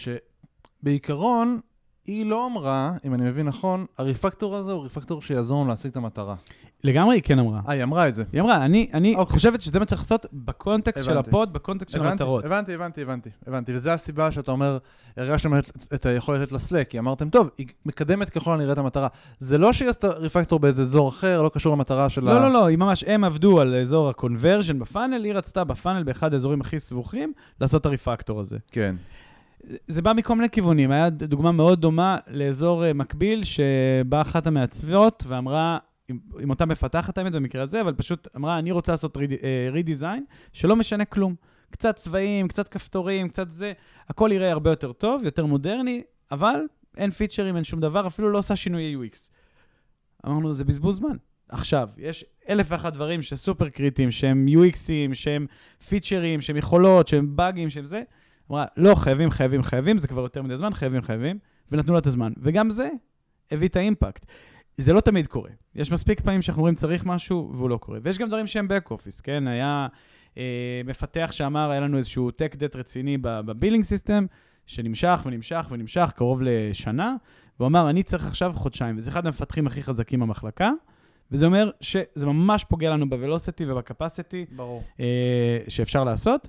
שבעיקרון, היא לא אמרה, אם אני מבין נכון, ה refactor הזה הוא refactor שיעזור לנו להשיג את המטרה. לגמרי היא כן אמרה. אה, היא אמרה את זה. היא אמרה, אני, אני אוקיי. חושבת שזה מה שצריך לעשות בקונטקסט הבנתי. של ה pod, בקונטקסט הבנתי, של המטרות. הבנתי, הבנתי, הבנתי, הבנתי. וזו הסיבה שאתה אומר, הרגשתם את היכולת לתת לסלק, כי אמרתם, טוב, היא מקדמת ככל הנראה את המטרה. זה לא שהיא עשתה ריפקטור באיזה אזור אחר, לא קשור למטרה של לא, ה... לא, לא, לא, היא ממש, הם עבדו על אזור הקונברז'ן בפאנל, היא רצתה בפאנל, באחד האזורים הכי סבוכים, לעשות את הריפקטור הזה. כן. זה בא מכל מיני כיוונים. היה דוגמה מאוד דומה לאזור אה, מקביל, שבאה אחת המעצבות ואמרה, עם, עם אותה מפתחת האמת במקרה הזה, אבל פשוט אמרה, אני רוצה לעשות רידיזיין, uh, שלא משנה כלום. קצת צבעים, קצת כפתורים, קצת זה, הכל יראה הרבה יותר טוב, יותר מודרני, אבל אין פיצ'רים, אין שום דבר, אפילו לא עושה שינויי UX. אמרנו, זה בזבוז זמן. עכשיו, יש אלף ואחת דברים שסופר קריטיים, שהם UXים, שהם פיצ'רים, שהם יכולות, שהם באגים, שהם זה. אמרה, לא, חייבים, חייבים, חייבים, זה כבר יותר מדי זמן, חייבים, חייבים, ונתנו לה את הזמן. וגם זה הביא את האימפקט. זה לא תמיד קורה. יש מספיק פעמים שאנחנו אומרים צריך משהו והוא לא קורה. ויש גם דברים שהם back office, כן? היה אה, מפתח שאמר, היה לנו איזשהו tech debt רציני ב billing system, שנמשך ונמשך ונמשך קרוב לשנה, והוא אמר, אני צריך עכשיו חודשיים, וזה אחד המפתחים הכי חזקים במחלקה, וזה אומר שזה ממש פוגע לנו ב velocity וב capacity אה, שאפשר לעשות,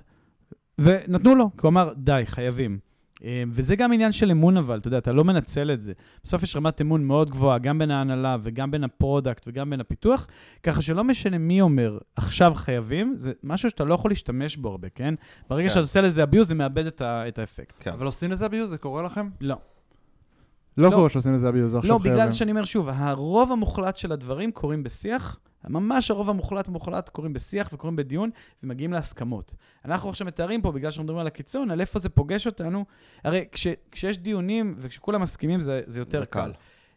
ונתנו לו, כי הוא אמר, די, חייבים. אה, וזה גם עניין של אמון אבל, אתה יודע, אתה לא מנצל את זה. בסוף יש רמת אמון מאוד גבוהה, גם בין ההנהלה וגם בין ה product וגם בין הפיתוח, ככה שלא משנה מי אומר, עכשיו חייבים, זה משהו שאתה לא יכול להשתמש בו הרבה, כן? ברגע כן. שאתה עושה לזה אביוז, זה מאבד את, ה- את האפקט. כן. אבל עושים לזה אביוז? זה קורה לכם? לא. לא, לא קורה שעושים לזה אביוז, עכשיו לא, חייבים. לא, בגלל שאני אומר שוב, הרוב המוחלט של הדברים קורים בשיח, ממש הרוב המוחלט מוחלט קורים בשיח וקורים בדיון ומגיעים להסכמות. אנחנו עכשיו מתארים פה, בגלל שאנחנו מדברים על הקיצון, על איפה זה פוגש אותנו. הרי כש, כשיש דיונים וכשכולם מסכימים זה, זה יותר זה קל. קל.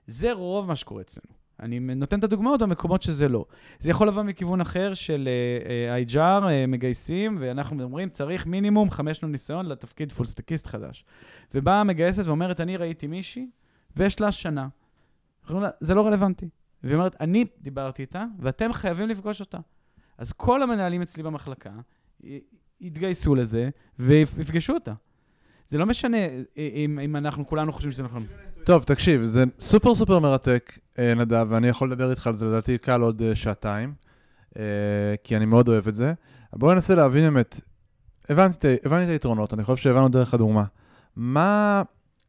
זה רוב מה שקורה אצלנו. אני נותן את הדוגמאות במקומות שזה לא. זה יכול לבוא מכיוון אחר של uh, uh, uh, מגייסים, ואנחנו אומרים, צריך מינימום חמש שנות ניסיון לתפקיד פולסטקיסט חדש. ובאה המגייסת ואומרת, אני ראיתי מישהי, ויש לה שנה. זה לא רלוונטי. והיא אומרת, אני דיברתי איתה, ואתם חייבים לפגוש אותה. אז כל המנהלים אצלי במחלקה יתגייסו לזה ויפגשו אותה. זה לא משנה אם, אם אנחנו כולנו חושבים שזה נכון. טוב, תקשיב, זה סופר סופר מרתק, אה, נדב, ואני יכול לדבר איתך על זה לדעתי קל עוד אה, שעתיים, אה, כי אני מאוד אוהב את זה. בואו ננסה להבין באמת, הבנתי, הבנתי את היתרונות, אני חושב שהבנו דרך הדוגמה. מה,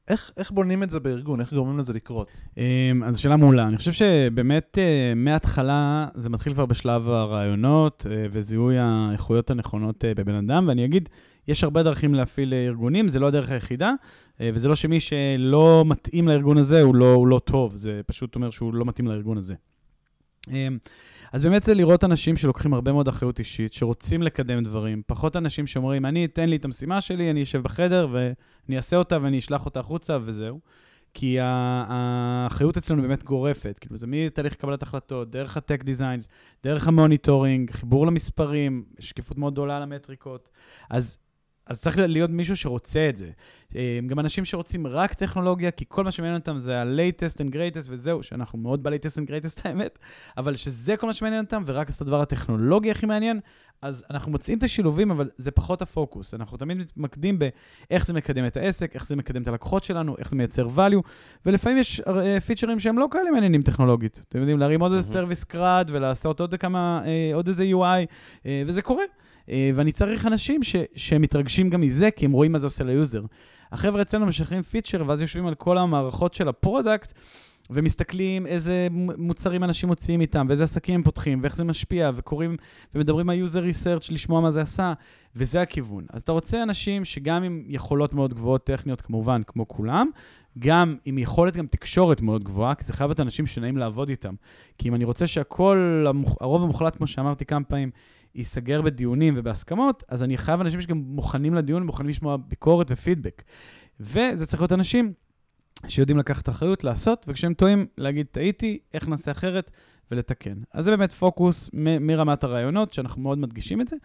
איך, איך בונים את זה בארגון? איך גורמים לזה לקרות? אמ, אז שאלה מעולה. אני חושב שבאמת אה, מההתחלה זה מתחיל כבר בשלב הרעיונות אה, וזיהוי האיכויות הנכונות אה, בבן אדם, ואני אגיד, יש הרבה דרכים להפעיל ארגונים, זה לא הדרך היחידה, וזה לא שמי שלא מתאים לארגון הזה הוא לא, הוא לא טוב, זה פשוט אומר שהוא לא מתאים לארגון הזה. אז באמת זה לראות אנשים שלוקחים הרבה מאוד אחריות אישית, שרוצים לקדם דברים, פחות אנשים שאומרים, אני אתן לי את המשימה שלי, אני אשב בחדר ואני אעשה אותה ואני אשלח אותה החוצה וזהו. כי האחריות אצלנו באמת גורפת, כאילו זה מתהליך קבלת החלטות, דרך הטק דיזיינס, דרך ה monitoring, חיבור למספרים, שקיפות מאוד גדולה על המטריקות. אז אז צריך להיות מישהו שרוצה את זה. אה, גם אנשים שרוצים רק טכנולוגיה, כי כל מה שמעניין אותם זה ה-latest and greatest וזהו, שאנחנו מאוד ב-latest and greatest [LAUGHS] האמת, אבל שזה כל מה שמעניין אותם, ורק לעשות הדבר הטכנולוגי הכי מעניין, אז אנחנו מוצאים את השילובים, אבל זה פחות הפוקוס. אנחנו תמיד מתמקדים באיך זה מקדם את העסק, איך זה מקדם את הלקוחות שלנו, איך זה מייצר value, ולפעמים יש פיצ'רים אה, שהם לא כאלה מעניינים טכנולוגית. אתם יודעים, להרים עוד איזה service CRUD ולעשות עוד כמה, אה, עוד איזה UI, וזה קורה. אה, ואני צריך אנשים ש, שמתרגשים גם מזה, כי הם רואים מה זה עושה ל user. החבר'ה אצלנו משחררים פיצ'ר, ואז יושבים על כל המערכות של ה product, ומסתכלים איזה מוצרים אנשים מוציאים איתם, ואיזה עסקים הם פותחים, ואיך זה משפיע, וקוראים, ומדברים על user research לשמוע מה זה עשה, וזה הכיוון. אז אתה רוצה אנשים שגם עם יכולות מאוד גבוהות טכניות, כמובן, כמו כולם, גם עם יכולת גם תקשורת מאוד גבוהה, כי זה חייב להיות אנשים שנעים לעבוד איתם. כי אם אני רוצה שהכל, הרוב המוחלט, כמו שאמרתי כמה פעמים, ייסגר בדיונים ובהסכמות, אז אני חייב אנשים שגם מוכנים לדיון, מוכנים לשמוע ביקורת ופידבק. וזה צריך להיות אנשים שיודעים לקחת אחריות, לעשות, וכשהם טועים, להגיד, טעיתי, איך נעשה אחרת, ולתקן. אז זה באמת פוקוס מ- מרמת הרעיונות, שאנחנו מאוד מדגישים את זה.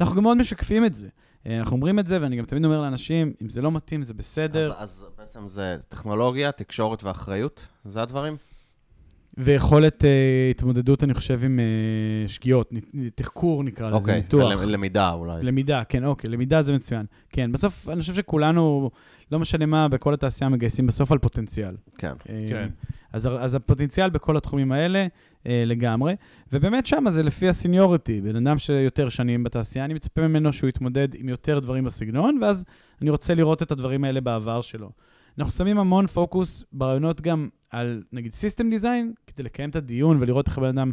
אנחנו גם מאוד משקפים את זה. אה, אנחנו אומרים את זה, ואני גם תמיד אומר לאנשים, אם זה לא מתאים, זה בסדר. אז, אז בעצם זה טכנולוגיה, תקשורת ואחריות? זה הדברים? ויכולת uh, התמודדות, אני חושב, עם uh, שגיאות, תחקור נקרא לזה, אוקיי, ניתוח. למידה אולי. למידה, כן, אוקיי, למידה זה מצוין. כן, בסוף, אני חושב שכולנו, לא משנה מה, בכל התעשייה מגייסים בסוף על פוטנציאל. כן. אה, כן. אז, אז הפוטנציאל בכל התחומים האלה אה, לגמרי, ובאמת שם זה לפי ה seniority. בן אדם שיותר שנים בתעשייה, אני מצפה ממנו שהוא יתמודד עם יותר דברים בסגנון, ואז אני רוצה לראות את הדברים האלה בעבר שלו. אנחנו שמים המון פוקוס בראיונות גם על, נגיד, system design, כדי לקיים את הדיון ולראות איך הבן אדם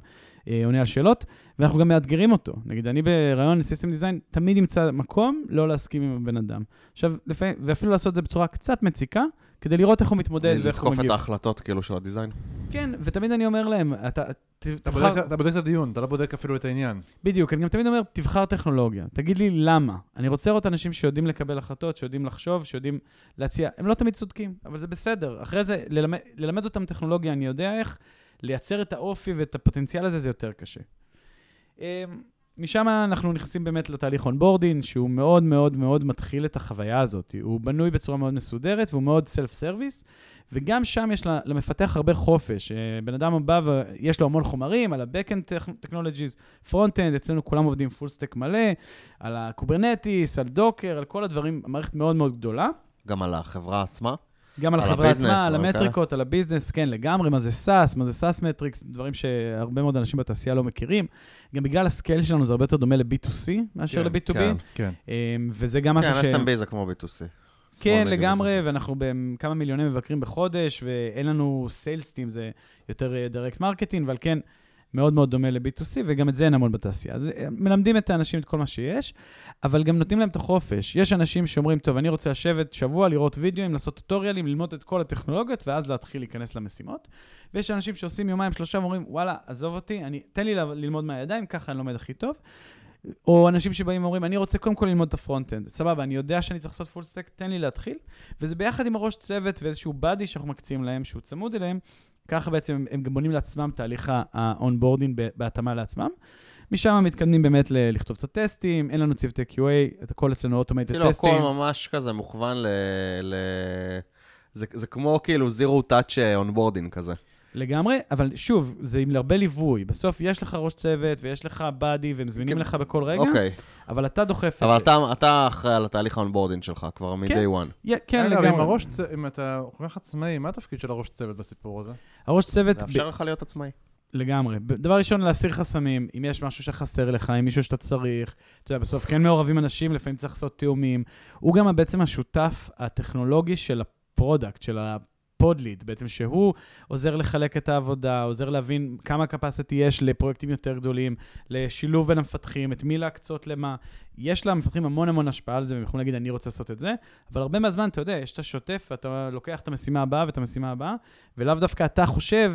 אה, עונה על שאלות, ואנחנו גם מאתגרים אותו. נגיד, אני בראיון ל system design, תמיד אמצא מקום לא להסכים עם הבן אדם. עכשיו, לפעמים, ואפילו לעשות את זה בצורה קצת מציקה, כדי לראות איך הוא מתמודד ואיך הוא לתקוף את מגיב. ההחלטות כאילו של ה design. כן, ותמיד אני אומר להם, אתה תבחר, בודק- אתה בודק את הדיון, אתה לא בודק אפילו את העניין. בדיוק, אני גם תמיד אומר, תבחר טכנולוגיה. תגיד לי למה. אני רוצה לראות אנשים שיודעים לקבל החלטות, שיודעים לחשוב, שיודעים להציע. הם לא תמיד צודקים, אבל זה בסדר. אחרי זה, ללמד, ללמד אותם טכנולוגיה, אני יודע איך, לייצר את האופי ואת הפוטנציאל הזה, זה יותר קשה. משם אנחנו נכנסים באמת לתהליך onboarding, שהוא מאוד מאוד מאוד מתחיל את החוויה הזאת. הוא בנוי בצורה מאוד מסודרת והוא מאוד self service, וגם שם יש למפתח הרבה חופש. אה, בן אדם בא ויש לו המון חומרים על ה-Backend Technologies, Frontend, אצלנו כולם עובדים full stack מלא, על ה Kubernetes, על Docker, על כל הדברים, המערכת מאוד מאוד גדולה. גם על החברה עצמה. גם על על החברה ה business, עצמה, על דברים המטריקות, על ה business, כן, לגמרי, מה זה SaaS, מה זה SaaS metrics, דברים שהרבה מאוד אנשים בתעשייה לא מכירים. גם בגלל ה scale שלנו זה הרבה יותר דומה ל-B2C מאשר כן, ל-B2B, כן. כן. אמ, וזה גם משהו ש... כן, SMB זה כמו B2C. כן, לגמרי. ואנחנו בכמה מיליוני מבקרים בחודש, ואין לנו sales team, זה יותר direct marketing, ועל כן, מאוד מאוד דומה ל-B2C, וגם את זה אין המון בתעשייה. אז אה, מלמדים את האנשים את כל מה שיש, אבל גם נותנים להם את החופש. יש אנשים שאומרים, טוב, אני רוצה לשבת שבוע, לראות וידאוים, לעשות טוטוריאלים, ללמוד את כל הטכנולוגיות, ואז להתחיל להיכנס למשימות. ויש אנשים שעושים יומיים, שלושה, ואומרים, וואלה, עזוב אותי, אני, תן לי ללמוד מהידיים, ככה אני לומד הכי טוב. או אנשים שבאים ואומרים, אני רוצה קודם כל ללמוד את ה front-end. סבבה, אני יודע שאני צריך לעשות full stack, תן לי להתחיל. וזה ביחד עם הראש צוות ואיזשהו buddy שאנחנו מקצים להם, שהוא צמוד אליהם. ככה בעצם הם, גם בונים לעצמם תהליך ב- בהתאמה לעצמם. משם מתקדמים באמת ל- לכתוב קצת טסטים, אין לנו צוותי QA, את הכל אצלנו automated כאילו, טסטים. הכל ממש כזה מוכוון ל... ל... זה, זה כמו כאילו zero touch onboarding כזה. לגמרי, אבל שוב, זה עם הרבה ליווי. בסוף יש לך ראש צוות ויש לך buddy והם זמינים כן. לך בכל רגע, אוקיי, אבל אתה דוחף את אבל זה. אתה, אתה אחראי על התהליך ה onboarding שלך כבר כן. מ-day one. יה- כן, אגב, אם לגמרי. הראש צ- אם אתה כל כך עצמאי, מה התפקיד של הראש צוות בסיפור הזה? הראש צוות... לאפשר לך להיות עצמאי. לגמרי. ב- דבר ראשון, להסיר חסמים. אם יש משהו שחסר לך, אם מישהו שאתה צריך, אתה יודע, בסוף כן מעורבים אנשים, לפעמים צריך לעשות תיאומים. הוא גם בעצם השותף הטכנולוגי של ה product, של ה pod lead, בעצם שהוא עוזר לחלק את העבודה, עוזר להבין כמה capacity יש לפרויקטים יותר גדולים, לשילוב בין המפתחים, את מי להקצות למה. יש למפתחים המון המון השפעה על זה, והם יכולים להגיד, אני רוצה לעשות את זה, אבל הרבה מהזמן, אתה יודע, יש את השוטף, ואתה לוקח את המשימה הבאה ואת המשימה הבאה, ולאו דווקא אתה חושב,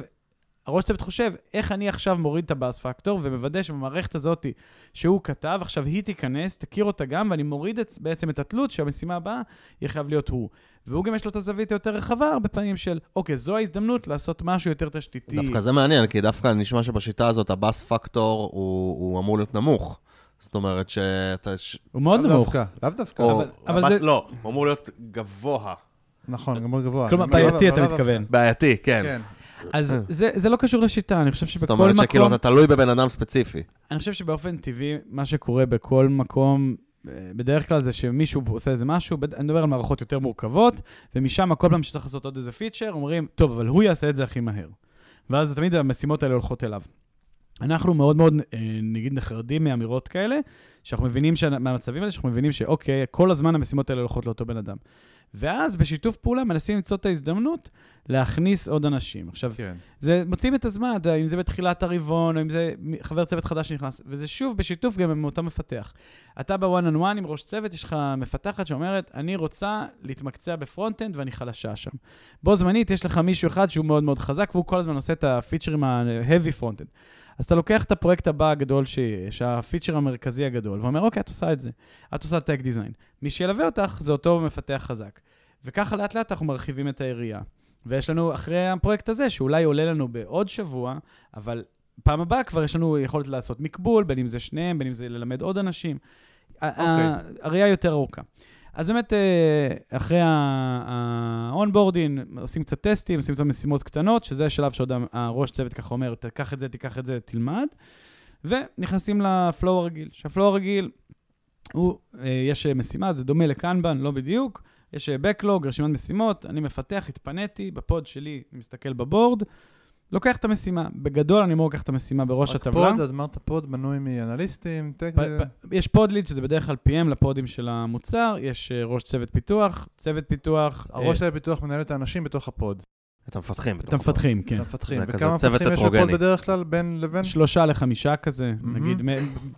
הראש צוות חושב, איך אני עכשיו מוריד את הבאס פקטור ומוודא שבמערכת הזאת שהוא כתב, עכשיו היא תיכנס, תכיר אותה גם, ואני מוריד את, בעצם את התלות שהמשימה הבאה יהיה חייב להיות הוא. והוא גם יש לו את הזווית היותר רחבה, הרבה פעמים של, אוקיי, זו ההזדמנות לעשות משהו יותר תשתיתי. דווקא זה מעניין, כי דווקא נשמע שבשיטה הזאת הבאס פקטור הוא, הוא אמור להיות נמוך. זאת אומרת שאתה... ש... הוא מאוד לאו נמוך. דווקא, לאו דווקא. או, אבל- אבל הבאס, זה- לא, הוא אמור להיות גבוה. נכון, גם מאוד גבוה. כלומר, לא- בעייתי לא- אתה לא מתכוון. בעייתי, כן. אז זה, זה לא קשור לשיטה, אני חושב שבכל זאת אומרת מקום... שכאילו אתה תלוי בבן אדם ספציפי. אני חושב שבאופן טבעי, מה שקורה בכל מקום, אה, בדרך כלל זה שמישהו עושה איזה משהו, בד- אני מדבר על מערכות יותר מורכבות, ומשם כל פעם שצריך לעשות עוד איזה פיצ'ר, אומרים, טוב, אבל הוא יעשה את זה הכי מהר. ואז תמיד המשימות האלה הולכות אליו. אנחנו מאוד מאוד, אה, נגיד, נחרדים מאמירות כאלה, שאנחנו מבינים, ש... מהמצבים האלה, שאנחנו מבינים שאוקיי, כל הזמן המשימות האלה הולכות לאותו בן אדם. ואז בשיתוף פעולה מנסים למצוא את ההזדמנות להכניס עוד אנשים. עכשיו, כן. זה מוצאים את הזמן, אתה יודע, אם זה בתחילת הרבעון, או אם זה חבר צוות חדש שנכנס, וזה שוב בשיתוף גם עם אותו מפתח. אתה בוואן און וואן עם ראש צוות, יש לך מפתחת שאומרת, אני רוצה להתמקצע ב front-end ואני חלשה שם. בו זמנית, יש לך מישהו אחד שהוא מאוד מאוד חזק, והוא כל הזמן עושה את הפיצ'רים ה-heavy front-end. אז אתה לוקח את הפרויקט הבא הגדול שיש, הפיצ'ר המרכזי הגדול, ואומר, אוקיי, את עושה את זה. את עושה tech design. מי שילווה אותך זה אותו מפתח חזק. וככה לאט לאט אנחנו מרחיבים את היריעה. ויש לנו, אחרי הפרויקט הזה, שאולי עולה לנו בעוד שבוע, אבל פעם הבאה כבר יש לנו יכולת לעשות מקבול, בין אם זה שניהם, בין אם זה ללמד עוד אנשים. אוקיי. הראייה יותר ארוכה. אז באמת, אה, אחרי ה-onboarding, עושים קצת טסטים, עושים קצת משימות קטנות, שזה השלב שעוד הראש צוות ככה אומר, תיקח את זה, תיקח את זה, תלמד, ונכנסים לפלואו הרגיל. שהפלואו הרגיל, הוא, אה, יש משימה, זה דומה לקנבן, לא בדיוק, יש backlog, רשימת משימות, אני מפתח, התפניתי, בפוד שלי, אני מסתכל בבורד, לוקח את המשימה. בגדול, אני אמור לקחת את המשימה בראש הטבלה. pod, אז אמרת pod בנוי מאנליסטים, tech... יש pod lead, שזה בדרך כלל PM ל pod ים של המוצר, יש אה, ראש צוות פיתוח, צוות פיתוח. הראש צוות פיתוח מנהל את האנשים בתוך ה pod. את המפתחים. את המפתחים, כן. את המפתחים. וכמה מפתחים יש ב pod בדרך כלל בין לבין? שלושה לחמישה כזה, נגיד,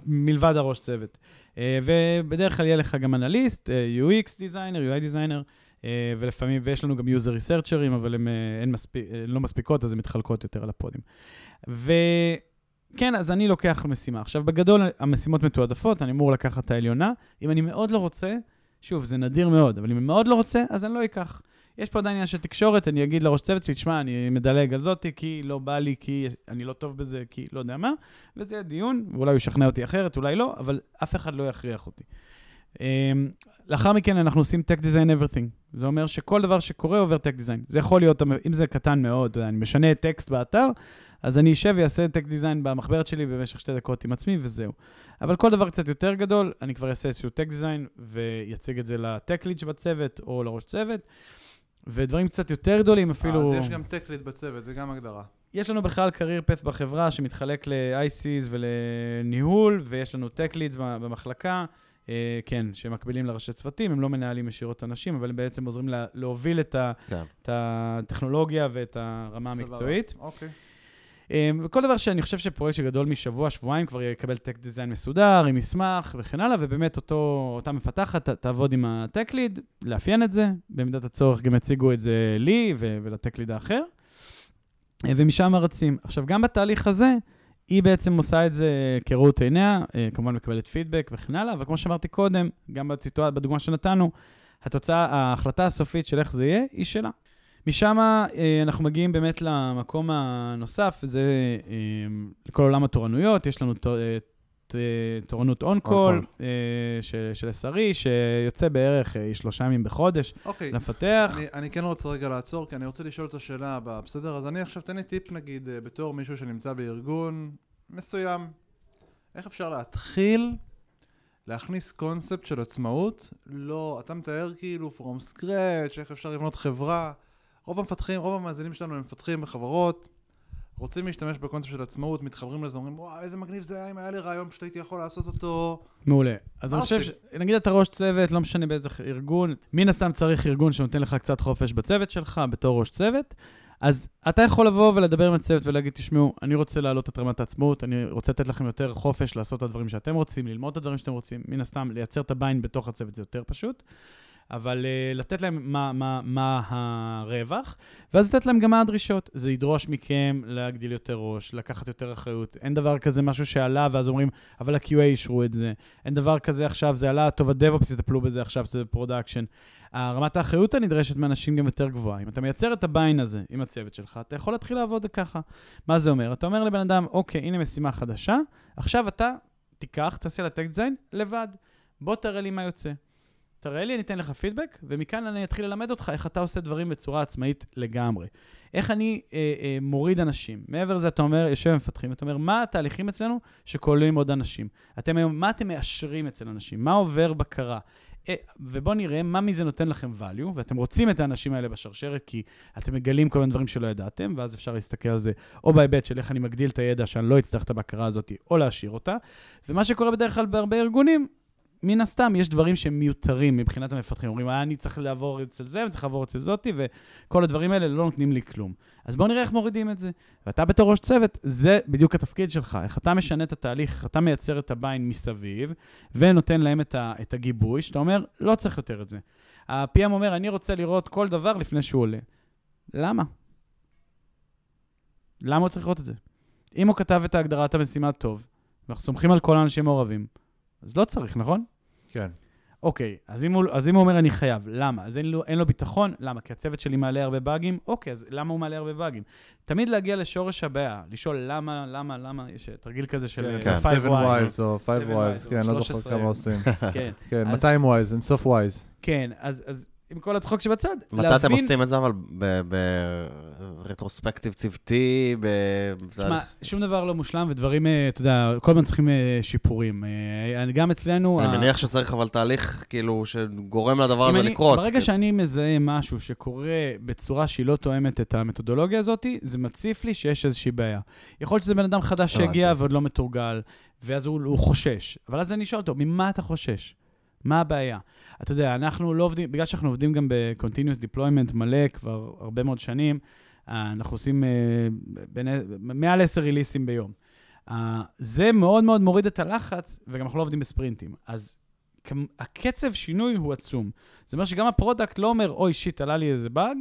מלבד הראש צוות. אה, ובדרך כלל יהיה לך גם אנליסט, אה, UX designer, UI designer. אה, ולפעמים, ויש לנו גם user researcher ים, אבל הן אה, מספיק, אה, לא מספיקות, אז הן מתחלקות יותר על ה pod ים. וכן, אז אני לוקח משימה. עכשיו, בגדול, המשימות מתועדפות, אני אמור לקחת את העליונה. אם אני מאוד לא רוצה, שוב, זה נדיר מאוד, אבל אם אני מאוד לא רוצה, אז אני לא אקח. יש פה עדיין עניין של תקשורת, אני אגיד לראש צוות שלי, תשמע, אני מדלג על זאתי, כי לא בא לי, כי אני לא טוב בזה, כי לא יודע מה, וזה יהיה דיון, ואולי הוא ישכנע אותי אחרת, אולי לא, אבל אף אחד לא יכריח אותי. אמ, לאחר מכן אנחנו עושים Tech Design Everything. זה אומר שכל דבר שקורה עובר Tech Design. זה יכול להיות, אם זה קטן מאוד, אני משנה טקסט באתר, אז אני אשב ואעשה Tech Design במחברת שלי במשך שתי דקות עם עצמי וזהו. אבל כל דבר קצת יותר גדול, אני כבר אעשה איזשהו Tech Design ויציג את זה Lead שבצוות או לראש צוות. ודברים קצת יותר גדולים אפילו... אז יש גם Tech Lead בצוות, זה גם הגדרה. יש לנו בכלל קרייר פס בחברה שמתחלק ל-ICs ולניהול, ויש לנו Tech Leads במחלקה. אה, כן, שמקבילים לראשי צוותים, הם לא מנהלים ישירות אנשים, אבל הם בעצם עוזרים לה, להוביל את, ה, כן. את הטכנולוגיה ואת הרמה המקצועית. אוקיי. אה, וכל דבר שאני חושב שפרויקט שגדול משבוע, שבועיים, כבר יקבל טק דיזיין מסודר, עם מסמך וכן הלאה, ובאמת אותו, אותה מפתחת תעבוד עם הטק ליד, לאפיין את זה, במידת הצורך גם יציגו את זה לי ולטק ליד האחר, אה, ומשם רצים. עכשיו, גם בתהליך הזה, היא בעצם עושה את זה כראות עיניה, אה, כמובן מקבלת פידבק וכן הלאה, אבל כמו שאמרתי קודם, גם בציטואט, בדוגמה שנתנו, התוצאה, ההחלטה הסופית של איך זה יהיה, היא שלה. משם אה, אנחנו מגיעים באמת למקום הנוסף, זה אה, לכל עולם התורנויות, יש לנו תורנות און-קול של SRE, שיוצא בערך שלושה ימים בחודש אוקיי. למפתח. אני, אני כן רוצה רגע לעצור, כי אני רוצה לשאול את השאלה הבאה, בסדר? אז אני עכשיו, תן לי טיפ נגיד, בתור מישהו שנמצא בארגון מסוים, איך אפשר להתחיל להכניס קונספט של עצמאות? לא, אתה מתאר כאילו from scratch, איך אפשר לבנות חברה. רוב המפתחים, רוב המאזינים שלנו הם מפתחים בחברות. רוצים להשתמש בקונספט של עצמאות, מתחברים לזה, אומרים, וואי, איזה מגניב זה היה, אם היה לי רעיון, פשוט הייתי יכול לעשות אותו. מעולה. אז אני חושב, ש... נגיד אתה ראש צוות, לא משנה באיזה ארגון, מן הסתם צריך ארגון שנותן לך קצת חופש בצוות שלך, בתור ראש צוות. אז אתה יכול לבוא ולדבר עם הצוות ולהגיד, תשמעו, אני רוצה להעלות את רמת העצמאות, אני רוצה לתת לכם יותר חופש לעשות את הדברים שאתם רוצים, ללמוד את הדברים שאתם רוצים, מן הסתם, לייצר את ה buy-in בתוך הצוות זה יותר פשוט. אבל uh, לתת להם מה, מה, מה הרווח, ואז לתת להם גם מה הדרישות. זה ידרוש מכם להגדיל יותר ראש, לקחת יותר אחריות. אין דבר כזה משהו שעלה, ואז אומרים, אבל ה-QA אישרו את זה. אין דבר כזה עכשיו, זה עלה, טוב, ה-DevOps יטפלו בזה עכשיו, זה production. רמת האחריות הנדרשת מאנשים גם יותר גבוהה. אם אתה מייצר את הביין הזה עם הצוות שלך, אתה יכול להתחיל לעבוד ככה. מה זה אומר? אתה אומר לבן אדם, אוקיי, הנה משימה חדשה, עכשיו אתה תיקח, תעשה לה טק דיזיין לבד. בוא תראה לי מה יוצא. תראה לי, אני אתן לך פידבק, ומכאן אני אתחיל ללמד אותך איך אתה עושה דברים בצורה עצמאית לגמרי. איך אני אה, אה, מוריד אנשים. מעבר לזה, אתה אומר, יושב ומפתחים, אתה אומר, מה התהליכים אצלנו שכוללים עוד אנשים? אתם היום, מה אתם מאשרים אצל אנשים? מה עובר בקרה? אה, ובואו נראה מה מזה נותן לכם value, ואתם רוצים את האנשים האלה בשרשרת, כי אתם מגלים כל מיני דברים שלא ידעתם, ואז אפשר להסתכל על זה, או בהיבט של איך אני מגדיל את הידע שאני לא אצטרך את הבקרה הזאת, או להשאיר אותה. ומה שקורה בדרך כלל בהרבה ארגונים, מן הסתם יש דברים שהם מיותרים מבחינת המפתחים. אומרים, אה, אני צריך לעבור אצל זה, אני צריך לעבור אצל זאתי, וכל הדברים האלה לא נותנים לי כלום. אז בואו נראה איך מורידים את זה. ואתה בתור ראש צוות, זה בדיוק התפקיד שלך, איך אתה משנה את התהליך, איך אתה מייצר את הביין מסביב, ונותן להם את, ה, את הגיבוי, שאתה אומר, לא צריך יותר את זה. ה-PM אומר, אני רוצה לראות כל דבר לפני שהוא עולה. למה? למה הוא צריך לראות את זה? אם הוא כתב את הגדרת המשימה טוב, ואנחנו סומכים על כל האנשים מעורבים, אז לא צריך, נכון? כן. אוקיי, אז אם, הוא, אז אם הוא אומר אני חייב, למה? אז אין לו, אין לו ביטחון, למה? כי הצוות שלי מעלה הרבה באגים? אוקיי, אז למה הוא מעלה הרבה באגים? תמיד להגיע לשורש הבעיה, לשאול למה, למה, למה, יש תרגיל כזה של כן, אה, כן. five 7 whys. wise או 5 Seven wise, whys, כן, לא זוכר 13. כמה עושים. כן, כן, אז- 200 wise, אין סוף wise. כן, אז, אז עם כל הצחוק שבצד, מתי אתם עושים את זה, אבל ברטרוספקטיב צוותי, ב... תשמע, שום דבר לא מושלם, ודברים, אה, אתה יודע, כל הזמן צריכים אה, שיפורים. אה, גם אצלנו... אני ה- מניח שצריך אבל תהליך, כאילו, שגורם לדבר הזה אני- לקרות. ברגע. שאני מזהה משהו שקורה בצורה שהיא לא תואמת את המתודולוגיה הזאת, זה מציף לי שיש איזושהי בעיה. יכול להיות שזה בן אדם חדש. שהגיע ועוד לא מתורגל, ואז הוא, הוא חושש. אבל אז אני שואל אותו, ממה אתה חושש? מה הבעיה? אתה יודע, אנחנו לא עובדים, בגלל שאנחנו עובדים גם ב-continuous deployment מלא כבר הרבה מאוד שנים, אה, אנחנו עושים אה, בין, מעל 10 ריליסים ביום. אה, זה מאוד מאוד מוריד את הלחץ, וגם אנחנו לא עובדים בספרינטים. אז הקצב שינוי הוא עצום. זאת אומרת שגם ה product לא אומר, אוי, shit, עלה לי איזה באג,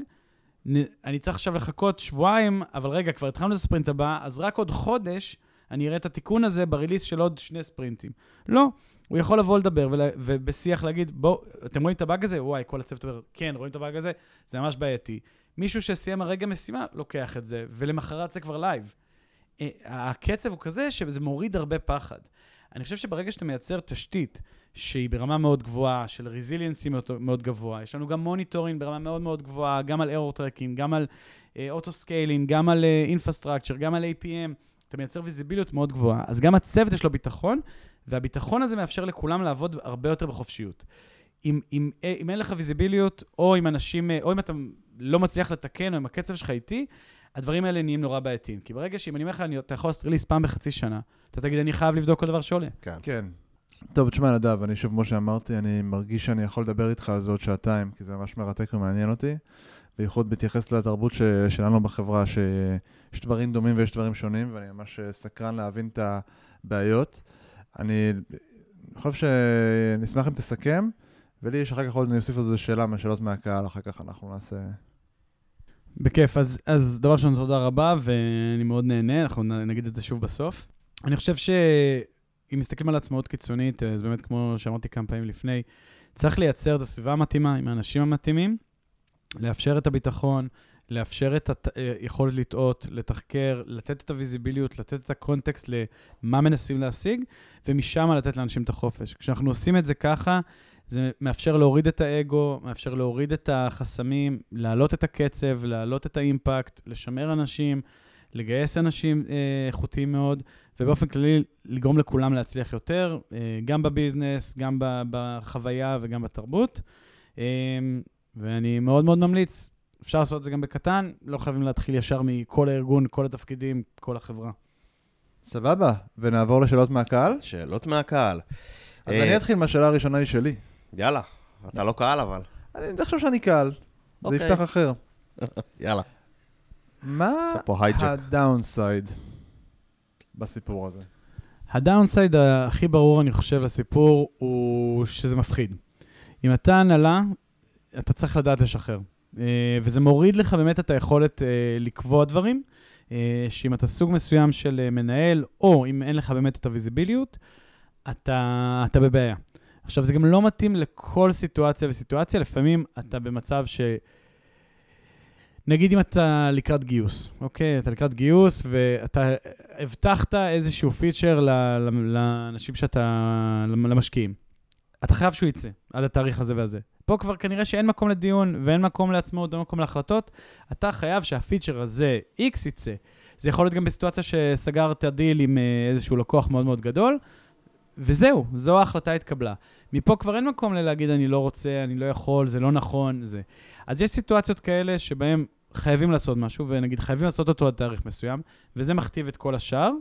אני צריך עכשיו לחכות שבועיים, אבל רגע, כבר התחלנו את הספרינט הבא, אז רק עוד חודש אני אראה את התיקון הזה ב release של עוד שני ספרינטים. לא, הוא יכול לבוא לדבר ולה, ובשיח להגיד, בואו, אתם רואים את הבאג הזה? וואי, כל הצוות אומר, כן, רואים את הבאג הזה? זה ממש בעייתי. מישהו שסיים הרגע משימה, לוקח את זה, ולמחרת זה כבר live. אה, הקצב הוא כזה שזה מוריד הרבה פחד. אני חושב שברגע שאתה מייצר תשתית שהיא ברמה מאוד גבוהה, של resiliency מאוד, מאוד גבוה, יש לנו גם monitoring ברמה מאוד מאוד גבוהה, גם על error tracking, גם על auto uh, scaling, גם על infrastructure, גם על APM, אתה מייצר visibility ות מאוד גבוהה. אז גם הצוות יש לו ביטחון, והביטחון הזה מאפשר לכולם לעבוד הרבה יותר בחופשיות. אם, אם, אם אין לך visibility ות, או אם אנשים, או אם אתה לא מצליח לתקן, או אם הקצב שלך איטי, הדברים האלה נהיים נורא בעייתיים. כי ברגע שאם אני אומר לך, אני- אתה יכול לעשות release פעם בחצי שנה, אתה תגיד, אני חייב לבדוק כל דבר שעולה. כן. כן. טוב, תשמע, נדב, אני שוב, כמו שאמרתי, אני מרגיש שאני יכול לדבר איתך על זה עוד שעתיים, כי זה ממש מרתק ומעניין אותי. בייחוד בהתייחס לתרבות ש... שלנו בחברה, שיש דברים דומים ויש דברים שונים, ואני ממש אה, סקרן להבין את הבעיות. אני חושב שנשמח אם תסכם, ולי יש אחר כך עוד, אני אוסיף על זה שאלה מהשאלות מהקהל, אחר כך אנחנו נעשה... בכיף, אז, אז דבר ראשון, תודה רבה, ואני מאוד נהנה, אנחנו נגיד את זה שוב בסוף. אני חושב שאם מסתכלים על עצמאות קיצונית, אז באמת, כמו שאמרתי כמה פעמים לפני, צריך לייצר את הסביבה המתאימה עם האנשים המתאימים, לאפשר את הביטחון, לאפשר את היכולת לטעות, לתחקר, לתת את הוויזיביליות, לתת את הקונטקסט למה מנסים להשיג, ומשם לתת לאנשים את החופש. כשאנחנו עושים את זה ככה, זה מאפשר להוריד את האגו, מאפשר להוריד את החסמים, להעלות את הקצב, להעלות את האימפקט, לשמר אנשים, לגייס אנשים אה, איכותיים מאוד, ובאופן כללי לגרום לכולם להצליח יותר, אה, גם בביזנס, גם בחוויה וגם בתרבות. אה, ואני מאוד מאוד ממליץ, אפשר לעשות את זה גם בקטן, לא חייבים להתחיל ישר מכל הארגון, כל התפקידים, כל החברה. סבבה, ונעבור לשאלות מהקהל. שאלות מהקהל. אז אה, אני אתחיל מהשאלה הראשונה היא שלי. יאללה, אתה לא קהל אבל. אני חושב שאני קהל, זה אוקיי. יפתח אחר. [LAUGHS] יאללה. מה. הדאונסייד בסיפור הזה? הדאונסייד הכי ברור, אני חושב, לסיפור, הוא שזה מפחיד. אם אתה הנהלה, אתה צריך לדעת לשחרר. אה, וזה מוריד לך באמת את היכולת אה, לקבוע דברים, אה, שאם אתה סוג מסוים של מנהל, או אם אין לך באמת את הוויזיביליות, אתה, אתה בבעיה. עכשיו, זה גם לא מתאים לכל סיטואציה וסיטואציה, לפעמים אתה במצב ש... נגיד אם אתה לקראת גיוס, אוקיי? אתה לקראת גיוס ואתה הבטחת איזשהו feature לאנשים שאתה, למשקיעים. אתה חייב שהוא יצא עד התאריך הזה והזה. פה כבר כנראה שאין מקום לדיון ואין מקום לעצמאות ואין מקום להחלטות. אתה חייב שה feature הזה, X יצא. זה יכול להיות גם בסיטואציה שסגרת דיל עם אה, איזשהו לקוח מאוד מאוד גדול, וזהו, זו ההחלטה התקבלה. מפה כבר אין מקום ללהגיד אני לא רוצה, אני לא יכול, זה לא נכון, זה. אז יש סיטואציות כאלה שבהן חייבים לעשות משהו, ונגיד חייבים לעשות אותו עד תאריך מסוים, וזה מכתיב את כל השאר,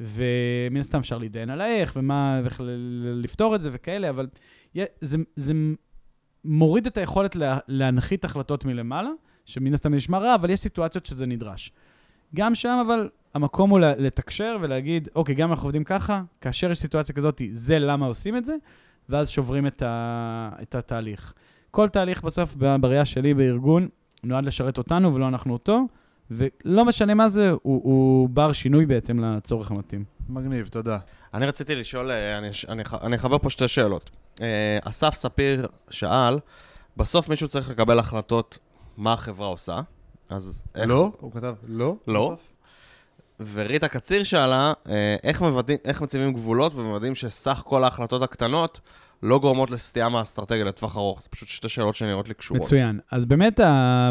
ומן הסתם אפשר להתדיין על האיך, ומה, ואיך לפתור את זה וכאלה, אבל זה, זה מוריד את היכולת לה, להנחית החלטות מלמעלה, שמן הסתם נשמע רע, אבל יש סיטואציות שזה נדרש. גם שם, אבל המקום הוא ל- לתקשר ולהגיד, אוקיי, גם אנחנו עובדים ככה, כאשר יש סיטואציה כזאת, זה למה עושים את זה, ואז שוברים את, ה, את התהליך. כל תהליך בסוף, בראייה שלי בארגון, נועד לשרת אותנו ולא אנחנו אותו, ולא משנה מה זה, הוא, הוא בר שינוי בהתאם לצורך המתאים. מגניב, תודה. אני רציתי לשאול, אה, אני, אני, אני אחבר פה שתי שאלות. אה, אסף ספיר שאל, בסוף מישהו צריך לקבל החלטות מה החברה עושה, אז איך... לא? הוא כתב לא? לא. בסוף? וריטה קציר שאלה, אה, איך, מוודאים, איך מציבים גבולות ומוודאים שסך כל ההחלטות הקטנות לא גורמות לסטייה מהאסטרטגיה לטווח ארוך? זה פשוט שתי שאלות שנראות לי קשורות. מצוין. אז באמת,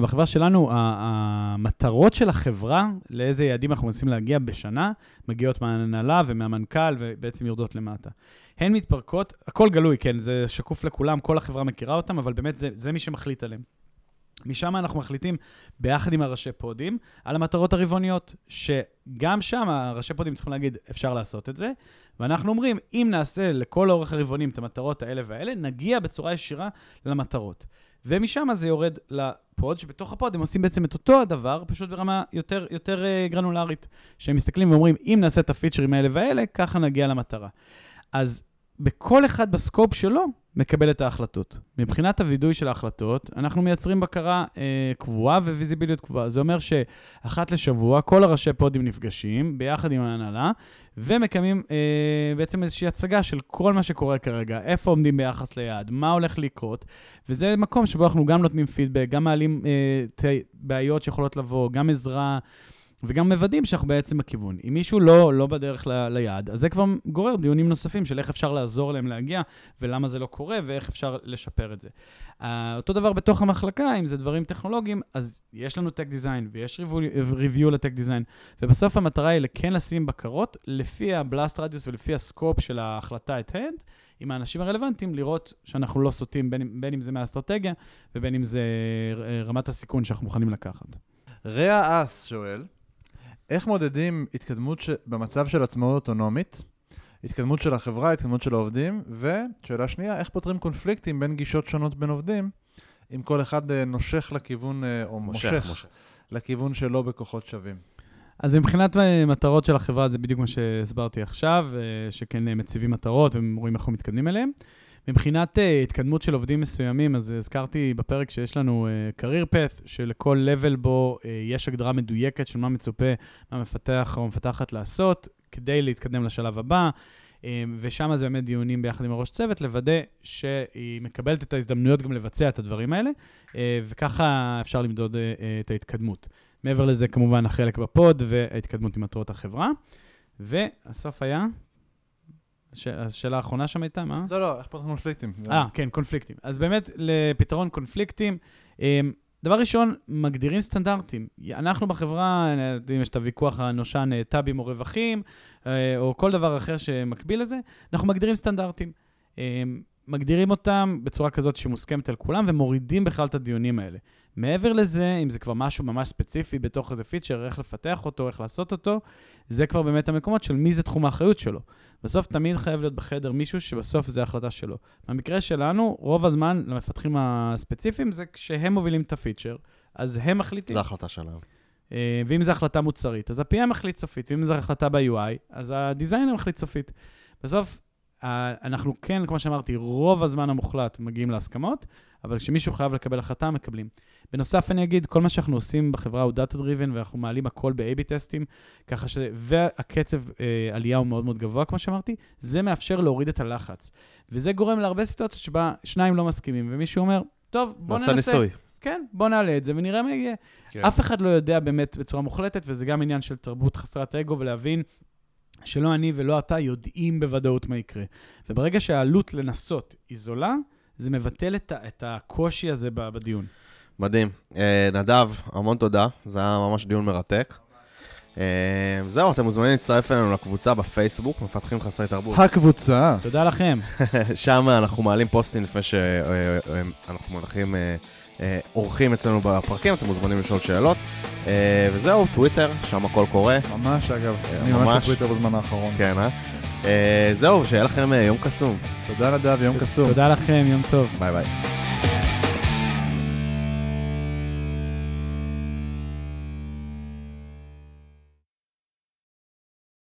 בחברה שלנו, המטרות של החברה, לאיזה יעדים אנחנו מנסים להגיע בשנה, מגיעות מההנהלה ומהמנכ"ל, ובעצם יורדות למטה. הן מתפרקות, הכל גלוי, כן, זה שקוף לכולם, כל החברה מכירה אותם, אבל באמת זה, זה מי שמחליט עליהם. משם אנחנו מחליטים, ביחד עם הראשי pod ים, על המטרות הרבעוניות, שגם שם הראשי pod ים צריכים להגיד, אפשר לעשות את זה, ואנחנו אומרים, אם נעשה לכל אורך הרבעונים את המטרות האלה והאלה, נגיע בצורה ישירה למטרות. ומשם זה יורד ל pod, שבתוך ה pod הם עושים בעצם את אותו הדבר, פשוט ברמה יותר, יותר אה, גרנולרית. שהם מסתכלים ואומרים, אם נעשה את ה feature ים האלה והאלה, ככה נגיע למטרה. אז בכל אחד ב scope שלו מקבל את ההחלטות. מבחינת הווידוי של ההחלטות, אנחנו מייצרים בקרה אה, קבועה וויזיביליות קבועה. זה אומר שאחת לשבוע כל הראשי פודים נפגשים ביחד עם ההנהלה, ומקיימים אה, בעצם איזושהי הצגה של כל מה שקורה כרגע, איפה עומדים ביחס ליעד, מה הולך לקרות, וזה מקום שבו אנחנו גם נותנים פידבק, גם מעלים אה, ת, בעיות שיכולות לבוא, גם עזרה. וגם מוודאים שאנחנו בעצם בכיוון. אם מישהו לא, לא בדרך ל, ליעד, אז זה כבר גורר דיונים נוספים של איך אפשר לעזור להם להגיע, ולמה זה לא קורה, ואיך אפשר לשפר את זה. Uh, אותו דבר בתוך המחלקה, אם זה דברים טכנולוגיים, אז יש לנו tech design, ויש review ל tech design, ובסוף המטרה היא כן לשים בקרות לפי ה blast radius ולפי ה scope של ההחלטה את הנד, עם האנשים הרלוונטיים, לראות שאנחנו לא סוטים בין, בין אם זה מהאסטרטגיה, ובין אם זה אה, רמת הסיכון שאנחנו מוכנים לקחת. רע אס שואל, איך מודדים התקדמות ש... במצב של עצמאות אוטונומית, התקדמות של החברה, התקדמות של העובדים, ושאלה שנייה, איך פותרים קונפליקטים בין גישות שונות בין עובדים, אם כל אחד אה, נושך לכיוון, אה, או מושך, מושך, מושך. לכיוון שלו בכוחות שווים. אז מבחינת אה, מטרות של החברה, זה בדיוק מה שהסברתי עכשיו, שכן מציבים מטרות ורואים איך אנחנו מתקדמים אליהן. מבחינת uh, התקדמות של עובדים מסוימים, אז הזכרתי בפרק שיש לנו uh, career path, שלכל level בו uh, יש הגדרה מדויקת של מה מצופה מהמפתח או המפתחת לעשות, כדי להתקדם לשלב הבא. ושם זה באמת דיונים ביחד עם הראש צוות, לוודא שהיא מקבלת את ההזדמנויות גם לבצע את הדברים האלה, וככה אפשר למדוד את ההתקדמות. מעבר לזה, כמובן, החלק בפוד וההתקדמות עם מטרות החברה. והסוף היה? הש... השאלה האחרונה שם הייתה, מה? לא, לא, איך פותרים קונפליקטים? אה, כן, קונפליקטים. אז באמת, לפתרון קונפליקטים, אמ, דבר ראשון, מגדירים סטנדרטים. אנחנו בחברה, אם יש את הוויכוח הנושן טאבים או רווחים, אה, או כל דבר אחר שמקביל לזה, אנחנו מגדירים סטנדרטים. מגדירים אותם בצורה כזאת שמוסכמת על כולם, ומורידים בכלל את הדיונים האלה. מעבר לזה, אם זה כבר משהו ממש ספציפי בתוך איזה פיצ'ר, איך לפתח אותו, איך לעשות אותו, זה כבר באמת המקומות של מי זה תחום האחריות שלו. בסוף תמיד חייב להיות בחדר מישהו שבסוף זה החלטה שלו. במקרה שלנו, רוב הזמן למפתחים הספציפיים זה כשהם מובילים את הפיצ'ר, אז הם מחליטים. זו החלטה שלהם. אה, ואם זו החלטה מוצרית, אז ה-PM מחליט סופית, ואם זו החלטה ב-UI, אז הדיזיינר מחליט סופית. בסוף, אנחנו כן, כמו שאמרתי, רוב הזמן המוחלט מגיעים להסכמות, אבל כשמישהו חייב לקבל החלטה, מקבלים. בנוסף, אני אגיד, כל מה שאנחנו עושים בחברה הוא Data Driven, ואנחנו מעלים הכל ב-AB טסטים, ככה ש... והקצב אה, עלייה הוא מאוד מאוד גבוה, כמו שאמרתי, זה מאפשר להוריד את הלחץ. וזה גורם להרבה סיטואציות שבה שניים לא מסכימים, ומישהו אומר, טוב, בוא ננסה. ניסוי. כן, בוא נעלה את זה ונראה מה יהיה. כן. אף אחד לא יודע באמת בצורה מוחלטת, וזה גם עניין של תרבות חסרת אגו, ולהבין שלא אני ולא אתה יודעים בוודאות מה יקרה. וברגע שהעלות לנסות היא זולה, זה מבטל את, את הקושי הזה בדיון. מדהים. אה, נדב, המון תודה, זה היה ממש דיון מרתק. אה, זהו, אתם מוזמנים להצטרף אלינו לקבוצה בפייסבוק, מפתחים חסרי תרבות. הקבוצה. תודה לכם. [LAUGHS] שם אנחנו מעלים פוסטים לפני שאנחנו מארחים אה, אה, אורחים אצלנו בפרקים, אתם מוזמנים לשאול שאלות. אה, וזהו, טוויטר, שם הכל קורה. ממש, אגב. אה, אני ממש. בטוויטר בזמן האחרון. כן, אה? אה? זהו, שיהיה לכם אה, יום קסום. תודה נדב, יום קסום. תודה לכם, יום טוב. ביי ביי.